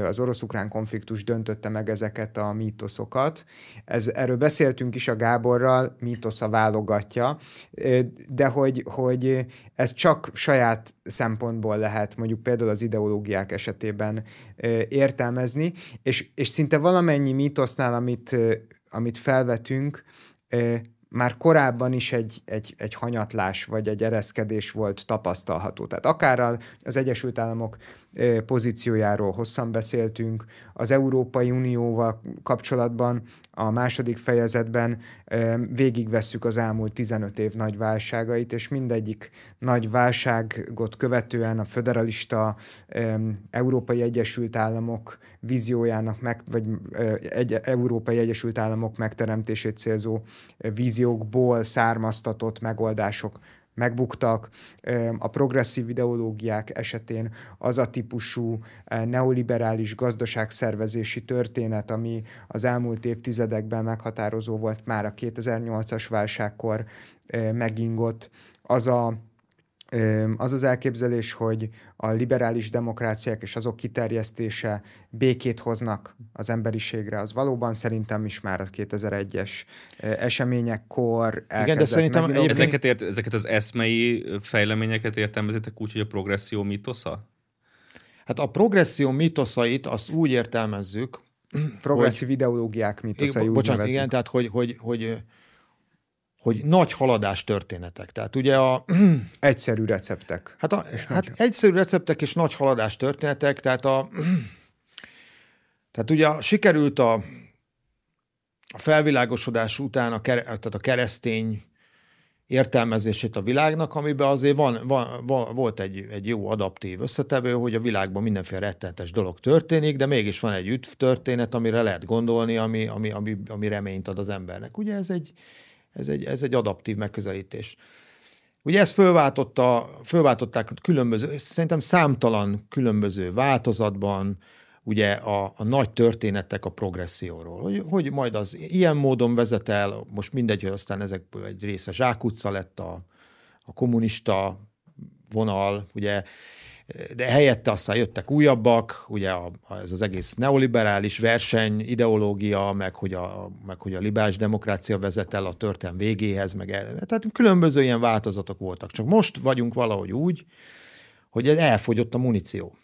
az orosz-ukrán konfliktus döntötte meg ezeket a mítoszokat. Ez, erről beszéltünk is a Gáborral, mítosza válogatja, de hogy, hogy ez csak saját szempontból lehet, mondjuk például az ideológiák esetében értelmezni, és, és szinte valamennyi mítosznál, amit, amit felvetünk, már korábban is egy, egy, egy hanyatlás vagy egy ereszkedés volt tapasztalható. Tehát akár az Egyesült Államok pozíciójáról hosszan beszéltünk, az Európai Unióval kapcsolatban a második fejezetben végigvesszük az elmúlt 15 év nagy válságait, és mindegyik nagy válságot követően a föderalista Európai Egyesült Államok víziójának, meg, vagy egy, Európai Egyesült Államok megteremtését célzó víziókból származtatott megoldások megbuktak. A progresszív ideológiák esetén az a típusú neoliberális gazdaságszervezési történet, ami az elmúlt évtizedekben meghatározó volt már a 2008-as válságkor megingott, az a az az elképzelés, hogy a liberális demokráciák és azok kiterjesztése békét hoznak az emberiségre, az valóban szerintem is már a 2001-es eseményekkor Igen, de szerintem egyébként... ezeket, ért, ezeket az eszmei fejleményeket értelmezitek úgy, hogy a progresszió mitosza? Hát a progresszió mitoszait azt úgy értelmezzük, Progresszív hogy, ideológiák mitoszai, bocsánat, igen, tehát hogy, hogy, hogy hogy nagy haladás történetek. Tehát ugye a... Egyszerű receptek. Hát, a, hát egyszerű receptek és nagy haladás történetek, tehát a... Tehát ugye sikerült a, a felvilágosodás után a, tehát a keresztény értelmezését a világnak, amiben azért van, van, van, volt egy, egy jó adaptív összetevő, hogy a világban mindenféle rettenetes dolog történik, de mégis van egy ütv történet, amire lehet gondolni, ami, ami, ami, ami reményt ad az embernek. Ugye ez egy, ez egy, ez egy adaptív megközelítés. Ugye ezt fölváltotta, fölváltották különböző, szerintem számtalan különböző változatban, ugye a, a nagy történetek a progresszióról, hogy, hogy majd az ilyen módon vezet el, most mindegy, hogy aztán ezekből egy része zsákutca lett a, a kommunista vonal, ugye de helyette aztán jöttek újabbak, ugye a, ez az egész neoliberális verseny, ideológia, meg hogy a, meg hogy a liberális demokrácia vezet el a történelm végéhez, meg el, tehát különböző ilyen változatok voltak. Csak most vagyunk valahogy úgy, hogy elfogyott a muníció.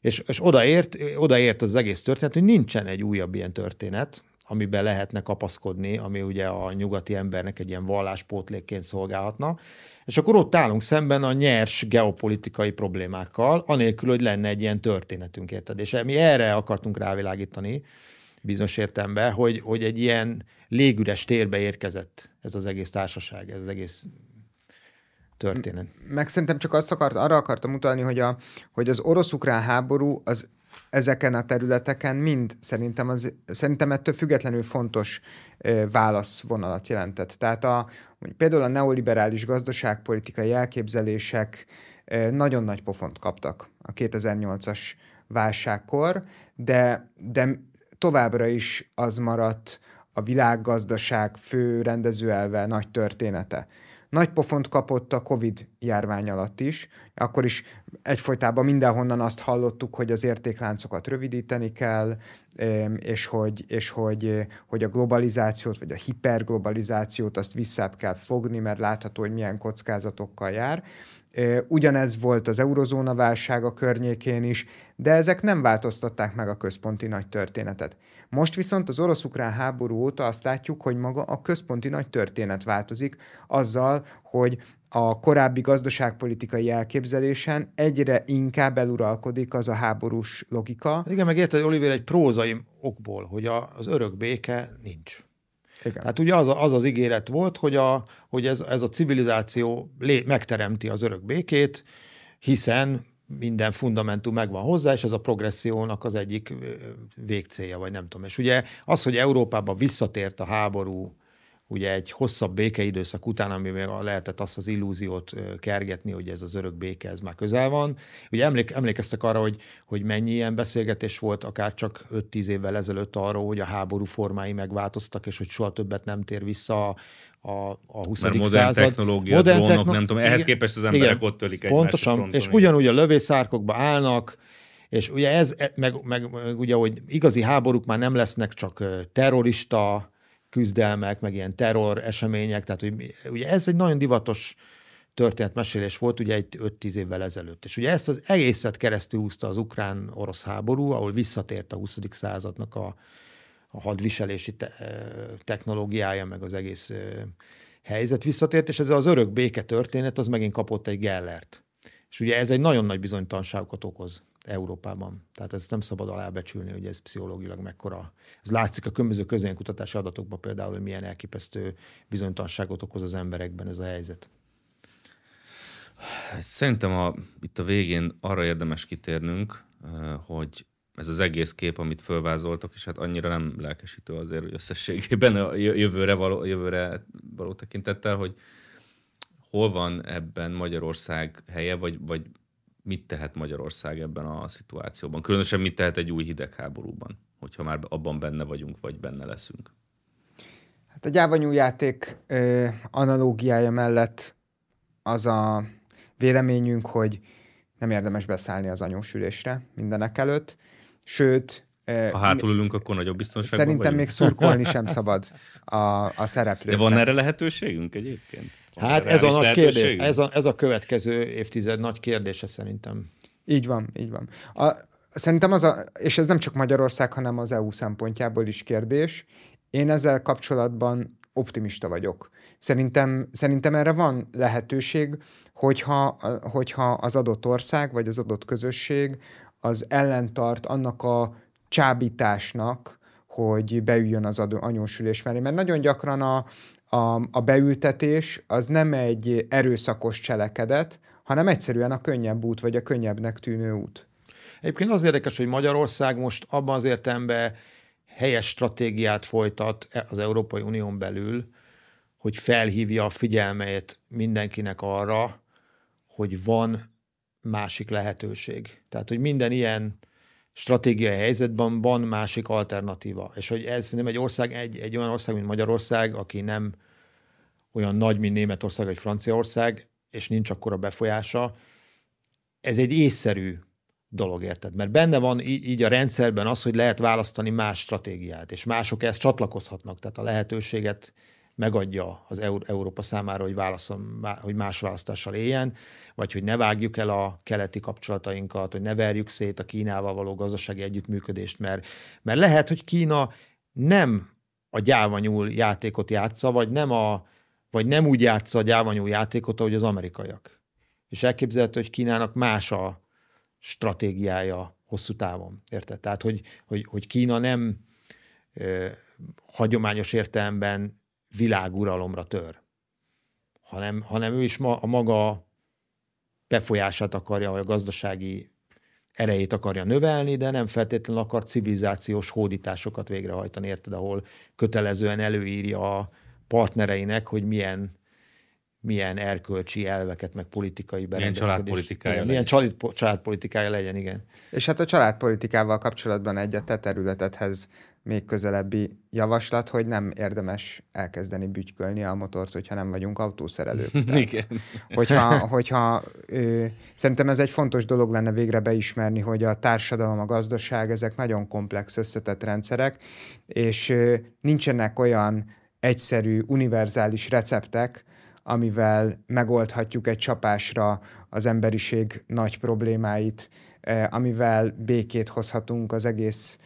És, és odaért, odaért az egész történet, hogy nincsen egy újabb ilyen történet, amiben lehetne kapaszkodni, ami ugye a nyugati embernek egy ilyen valláspótlékként szolgálhatna. És akkor ott állunk szemben a nyers geopolitikai problémákkal, anélkül, hogy lenne egy ilyen történetünk, érted? És mi erre akartunk rávilágítani bizonyos értelemben, hogy, hogy egy ilyen légüres térbe érkezett ez az egész társaság, ez az egész történet. Meg szerintem csak azt akart, arra akartam utalni, hogy, a, hogy az orosz-ukrán háború az ezeken a területeken mind szerintem, az, szerintem ettől függetlenül fontos válaszvonalat jelentett. Tehát a, például a neoliberális gazdaságpolitikai elképzelések nagyon nagy pofont kaptak a 2008-as válságkor, de, de továbbra is az maradt a világgazdaság fő rendezőelve, nagy története. Nagy pofont kapott a Covid járvány alatt is. Akkor is egyfolytában mindenhonnan azt hallottuk, hogy az értékláncokat rövidíteni kell, és hogy, és hogy, hogy a globalizációt, vagy a hiperglobalizációt azt visszább kell fogni, mert látható, hogy milyen kockázatokkal jár. Ugyanez volt az eurozóna válsága környékén is, de ezek nem változtatták meg a központi nagy történetet. Most viszont az orosz-ukrán háború óta azt látjuk, hogy maga a központi nagy történet változik azzal, hogy a korábbi gazdaságpolitikai elképzelésen egyre inkább eluralkodik az a háborús logika. Igen, meg érted, Oliver, egy prózai okból, hogy a, az örök béke nincs. Igen. Tehát ugye az, az az ígéret volt, hogy, a, hogy ez, ez a civilizáció lé, megteremti az örök békét, hiszen minden fundamentum megvan hozzá, és ez a progressziónak az egyik végcélja, vagy nem tudom. És ugye az, hogy Európában visszatért a háború ugye egy hosszabb békeidőszak után, ami még lehetett azt az illúziót kergetni, hogy ez az örök béke, ez már közel van. Ugye emlék, emlékeztek arra, hogy, hogy mennyi ilyen beszélgetés volt, akár csak 5-10 évvel ezelőtt arról, hogy a háború formái megváltoztak, és hogy soha többet nem tér vissza a, a, a 20. Mert modern század. technológia, modern drónok, techno- nem tudom, ehhez képest az emberek igen, ott tölik Pontosan, fronton, és ugyanúgy a lövészárkokba állnak, és ugye ez, meg, meg, meg ugye, hogy igazi háborúk már nem lesznek csak terrorista küzdelmek, meg ilyen terror események, tehát hogy, ugye ez egy nagyon divatos történetmesélés volt ugye egy 5-10 évvel ezelőtt. És ugye ezt az egészet keresztül húzta az ukrán-orosz háború, ahol visszatért a 20. századnak a, a hadviselési te, technológiája, meg az egész helyzet visszatért, és ez az örök béke történet, az megint kapott egy Gellert. És ugye ez egy nagyon nagy bizonytalanságokat okoz Európában. Tehát ezt nem szabad alábecsülni, hogy ez pszichológilag mekkora. Ez látszik a különböző közénkutatási adatokban például, hogy milyen elképesztő bizonytalanságot okoz az emberekben ez a helyzet. Szerintem a, itt a végén arra érdemes kitérnünk, hogy ez az egész kép, amit fölvázoltak, és hát annyira nem lelkesítő azért, hogy összességében a jövőre való, jövőre való tekintettel, hogy hol van ebben Magyarország helye, vagy, vagy mit tehet Magyarország ebben a szituációban? Különösen mit tehet egy új hidegháborúban, hogyha már abban benne vagyunk, vagy benne leszünk? Hát a gyávanyú játék ö, analógiája mellett az a véleményünk, hogy nem érdemes beszállni az anyósülésre mindenek előtt, sőt... Ha hátul ülünk, akkor nagyobb biztonságban Szerintem vagyunk. még szurkolni sem szabad a, a szereplőknek. De van erre lehetőségünk egyébként? Van Hát ez a nagy kérdés, ez a, ez a következő évtized nagy kérdése szerintem. Így van, így van. A, szerintem az a, és ez nem csak Magyarország, hanem az EU szempontjából is kérdés. Én ezzel kapcsolatban optimista vagyok. Szerintem, szerintem erre van lehetőség, hogyha, hogyha az adott ország vagy az adott közösség az ellentart annak a csábításnak, hogy beüljön az adó anyósülés mellé. Mert nagyon gyakran a, a, a beültetés az nem egy erőszakos cselekedet, hanem egyszerűen a könnyebb út, vagy a könnyebbnek tűnő út. Egyébként az érdekes, hogy Magyarország most abban az értelemben helyes stratégiát folytat e- az Európai Unión belül, hogy felhívja a figyelmét mindenkinek arra, hogy van másik lehetőség. Tehát, hogy minden ilyen stratégiai helyzetben van másik alternatíva. És hogy ez nem egy ország, egy, egy olyan ország, mint Magyarország, aki nem olyan nagy, mint Németország vagy Franciaország, és nincs akkora befolyása, ez egy észszerű dolog, érted? Mert benne van így, a rendszerben az, hogy lehet választani más stratégiát, és mások ezt csatlakozhatnak, tehát a lehetőséget megadja az Eur- Európa számára, hogy, válaszom, hogy más választással éljen, vagy hogy ne vágjuk el a keleti kapcsolatainkat, hogy ne verjük szét a Kínával való gazdasági együttműködést, mert, mert lehet, hogy Kína nem a gyávanyúl játékot játsza, vagy nem, a, vagy nem úgy játsza a gyávanyúl játékot, ahogy az amerikaiak. És elképzelhető, hogy Kínának más a stratégiája hosszú távon. Érted? Tehát, hogy, hogy, hogy Kína nem ö, hagyományos értelemben világuralomra tör, hanem, hanem ő is ma, a maga befolyását akarja, vagy a gazdasági erejét akarja növelni, de nem feltétlenül akar civilizációs hódításokat végrehajtani, érted, ahol kötelezően előírja a partnereinek, hogy milyen milyen erkölcsi elveket, meg politikai berendezkedést. családpolitikája igen, Milyen család, családpolitikája legyen, igen. És hát a családpolitikával kapcsolatban egy a te területedhez még közelebbi javaslat, hogy nem érdemes elkezdeni bütykölni a motort, hogyha nem vagyunk autószerelők. Igen. Hogyha, hogyha ö, szerintem ez egy fontos dolog lenne végre beismerni, hogy a társadalom, a gazdaság, ezek nagyon komplex, összetett rendszerek, és ö, nincsenek olyan egyszerű, univerzális receptek, amivel megoldhatjuk egy csapásra az emberiség nagy problémáit, amivel békét hozhatunk az egész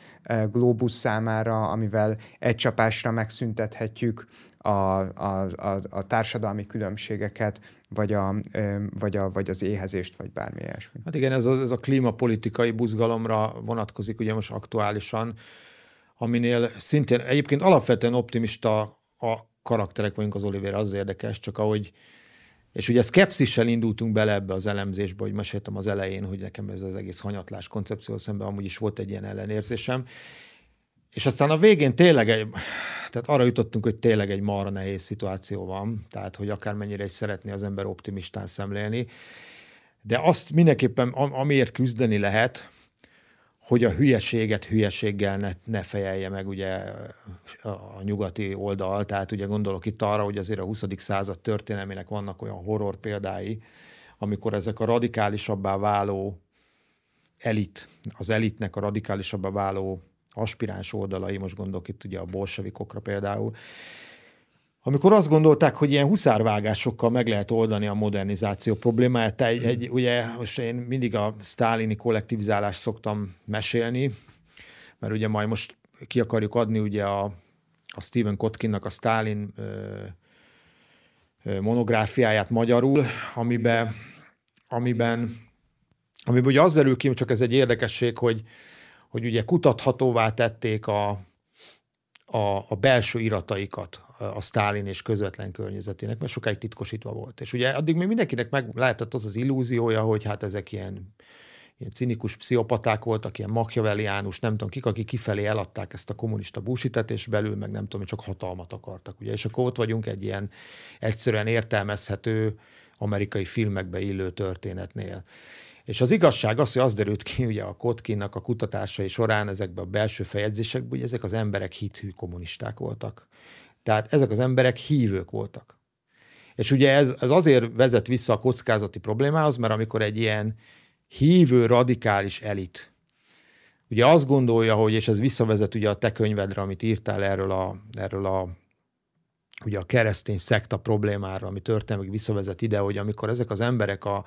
globus számára, amivel egy csapásra megszüntethetjük a, a, a, a társadalmi különbségeket, vagy, a, vagy, a, vagy az éhezést, vagy bármi ilyesmi. Hát igen, ez a, ez a klímapolitikai buzgalomra vonatkozik ugye most aktuálisan, aminél szintén egyébként alapvetően optimista a karakterek vagyunk az Oliver, az érdekes, csak ahogy és ugye szkepszissel indultunk bele ebbe az elemzésbe, hogy meséltem az elején, hogy nekem ez az egész hanyatlás koncepció szemben amúgy is volt egy ilyen ellenérzésem. És aztán a végén tényleg egy, tehát arra jutottunk, hogy tényleg egy marra nehéz szituáció van, tehát hogy akármennyire is szeretné az ember optimistán szemlélni, de azt mindenképpen, amiért küzdeni lehet, hogy a hülyeséget hülyeséggel ne, ne fejelje meg ugye a nyugati oldal. Tehát ugye gondolok itt arra, hogy azért a 20. század történelmének vannak olyan horror példái, amikor ezek a radikálisabbá váló elit, az elitnek a radikálisabbá váló aspiráns oldalai, most gondolok itt ugye a bolsevikokra például, amikor azt gondolták, hogy ilyen huszárvágásokkal meg lehet oldani a modernizáció problémáját, egy, egy, ugye most én mindig a sztálini kollektivizálást szoktam mesélni, mert ugye majd most ki akarjuk adni ugye a, a Stephen Kotkinnak a ö, monográfiáját magyarul, amiben, amiben, amiben ugye az derül ki, csak ez egy érdekesség, hogy, hogy ugye kutathatóvá tették a, a, a belső irataikat a Sztálin és közvetlen környezetének, mert sokáig titkosítva volt. És ugye addig még mindenkinek meg lehetett az az illúziója, hogy hát ezek ilyen, ilyen cinikus pszichopaták voltak, ilyen makjaveliánus, nem tudom kik, akik kifelé eladták ezt a kommunista búsitet, és belül meg nem tudom, csak hatalmat akartak. Ugye? És akkor ott vagyunk egy ilyen egyszerűen értelmezhető amerikai filmekbe illő történetnél. És az igazság az, hogy az derült ki ugye a Kotkinnak a kutatásai során ezekben a belső feljegyzésekben, hogy ezek az emberek hithű kommunisták voltak. Tehát ezek az emberek hívők voltak. És ugye ez, ez azért vezet vissza a kockázati problémához, mert amikor egy ilyen hívő radikális elit ugye azt gondolja, hogy, és ez visszavezet ugye a te könyvedre, amit írtál erről a, erről a ugye a keresztény szekta problémára, ami történik, visszavezet ide, hogy amikor ezek az emberek a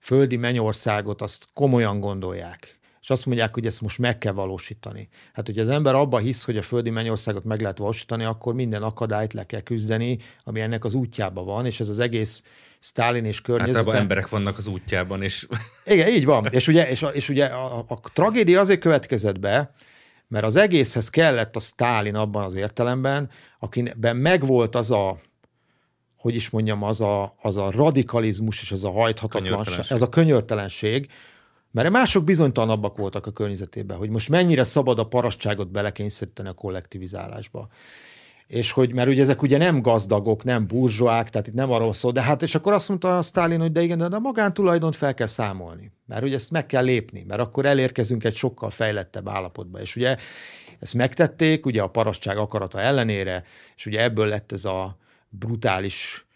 földi mennyországot azt komolyan gondolják, és azt mondják, hogy ezt most meg kell valósítani. Hát, hogy az ember abba hisz, hogy a földi mennyországot meg lehet valósítani, akkor minden akadályt le kell küzdeni, ami ennek az útjában van, és ez az egész Stalin és környezete. Általában emberek vannak az útjában, és... Igen, így van. És ugye, és, és ugye a, a tragédia azért következett be, mert az egészhez kellett a Stalin abban az értelemben, akiben megvolt az a hogy is mondjam, az a, az a radikalizmus és az a hajthatatlanság, ez a könyörtelenség, mert mások bizonytalanabbak voltak a környezetében, hogy most mennyire szabad a parasztságot belekényszeríteni a kollektivizálásba. És hogy, mert ugye ezek ugye nem gazdagok, nem burzsóák, tehát itt nem arról szól, de hát, és akkor azt mondta a Stalin, hogy de igen, de a magántulajdont fel kell számolni, mert ugye ezt meg kell lépni, mert akkor elérkezünk egy sokkal fejlettebb állapotba. És ugye ezt megtették, ugye a parasztság akarata ellenére, és ugye ebből lett ez a brutális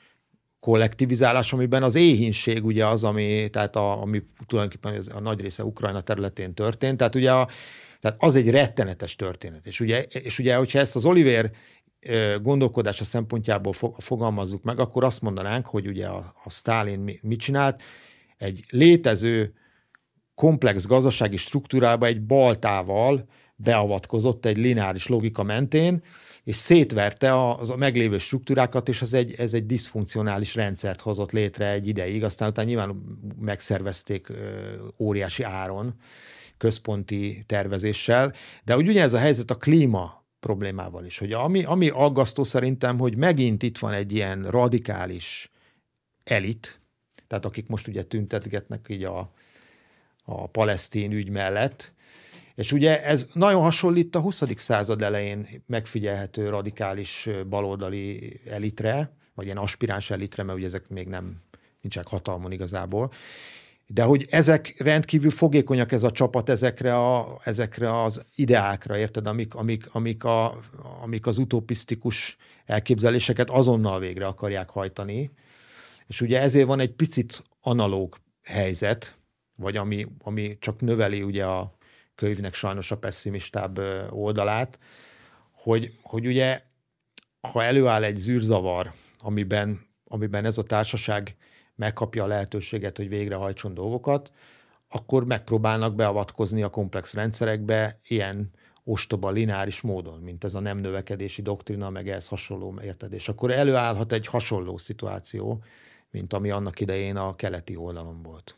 kollektivizálás, amiben az éhínség ugye az, ami, tehát a, ami tulajdonképpen a nagy része Ukrajna területén történt, tehát ugye a, tehát az egy rettenetes történet. És ugye, és ugye hogyha ezt az Oliver gondolkodása szempontjából fogalmazzuk meg, akkor azt mondanánk, hogy ugye a, a Stalin mit csinált? Egy létező komplex gazdasági struktúrába egy baltával beavatkozott egy lineáris logika mentén, és szétverte az a meglévő struktúrákat, és ez egy, ez egy diszfunkcionális rendszert hozott létre egy ideig, aztán utána nyilván megszervezték óriási áron, központi tervezéssel, de úgy ugye ez a helyzet a klíma problémával is, hogy ami, ami aggasztó szerintem, hogy megint itt van egy ilyen radikális elit, tehát akik most ugye tüntetgetnek így a, a palesztin ügy mellett, és ugye ez nagyon hasonlít a 20. század elején megfigyelhető radikális baloldali elitre, vagy ilyen aspiráns elitre, mert ugye ezek még nem nincsenek hatalmon igazából. De hogy ezek rendkívül fogékonyak ez a csapat ezekre, a, ezekre az ideákra, érted, amik, amik, amik, a, amik az utopisztikus elképzeléseket azonnal végre akarják hajtani. És ugye ezért van egy picit analóg helyzet, vagy ami, ami csak növeli ugye a, könyvnek sajnos a pessimistább oldalát, hogy, hogy ugye, ha előáll egy zűrzavar, amiben, amiben ez a társaság megkapja a lehetőséget, hogy végrehajtson dolgokat, akkor megpróbálnak beavatkozni a komplex rendszerekbe ilyen ostoba, lineáris módon, mint ez a nem növekedési doktrina, meg ehhez hasonló érted. Akkor előállhat egy hasonló szituáció, mint ami annak idején a keleti oldalon volt.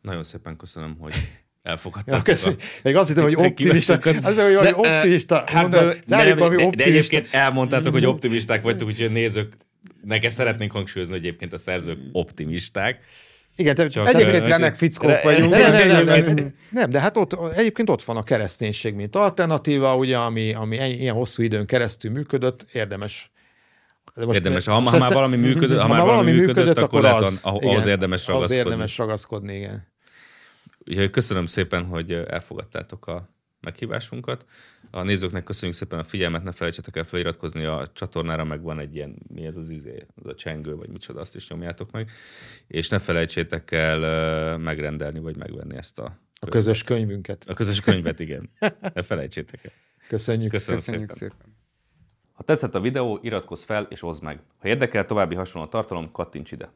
Nagyon szépen köszönöm, hogy elfogadták. Ja, Még azt hittem, hogy optimista. Az, hogy de, optimista. Hát, mondom, de, de, de, de, egyébként elmondtátok, hogy optimisták vagytok, úgyhogy nézők, neked szeretnénk hangsúlyozni, hogy egyébként a szerzők optimisták. Igen, te Csak egyébként remek fickók vagyunk. Nem, nem, nem, nem, nem, de hát ott, egyébként ott van a kereszténység, mint alternatíva, ugye, ami, ami ilyen hosszú időn keresztül működött, érdemes de most érdemes, ha, ha már valami működött, ha, már valami működött, működött akkor, akkor az, ahhoz érdemes ragaszkodni. Az érdemes ragaszkodni, igen. Úgyhogy köszönöm szépen, hogy elfogadtátok a meghívásunkat. A nézőknek köszönjük szépen a figyelmet, ne felejtsetek el feliratkozni a csatornára, meg van egy ilyen, mi ez az izé, az a csengő, vagy micsoda, azt is nyomjátok meg. És ne felejtsétek el megrendelni, vagy megvenni ezt a... A közös könyvünket. A közös könyvet, igen. Ne felejtsétek el. Köszönjük. Köszönöm Köszönjük szépen. szépen. Ha tetszett a videó, iratkozz fel és oszd meg. Ha érdekel további hasonló tartalom, kattints ide.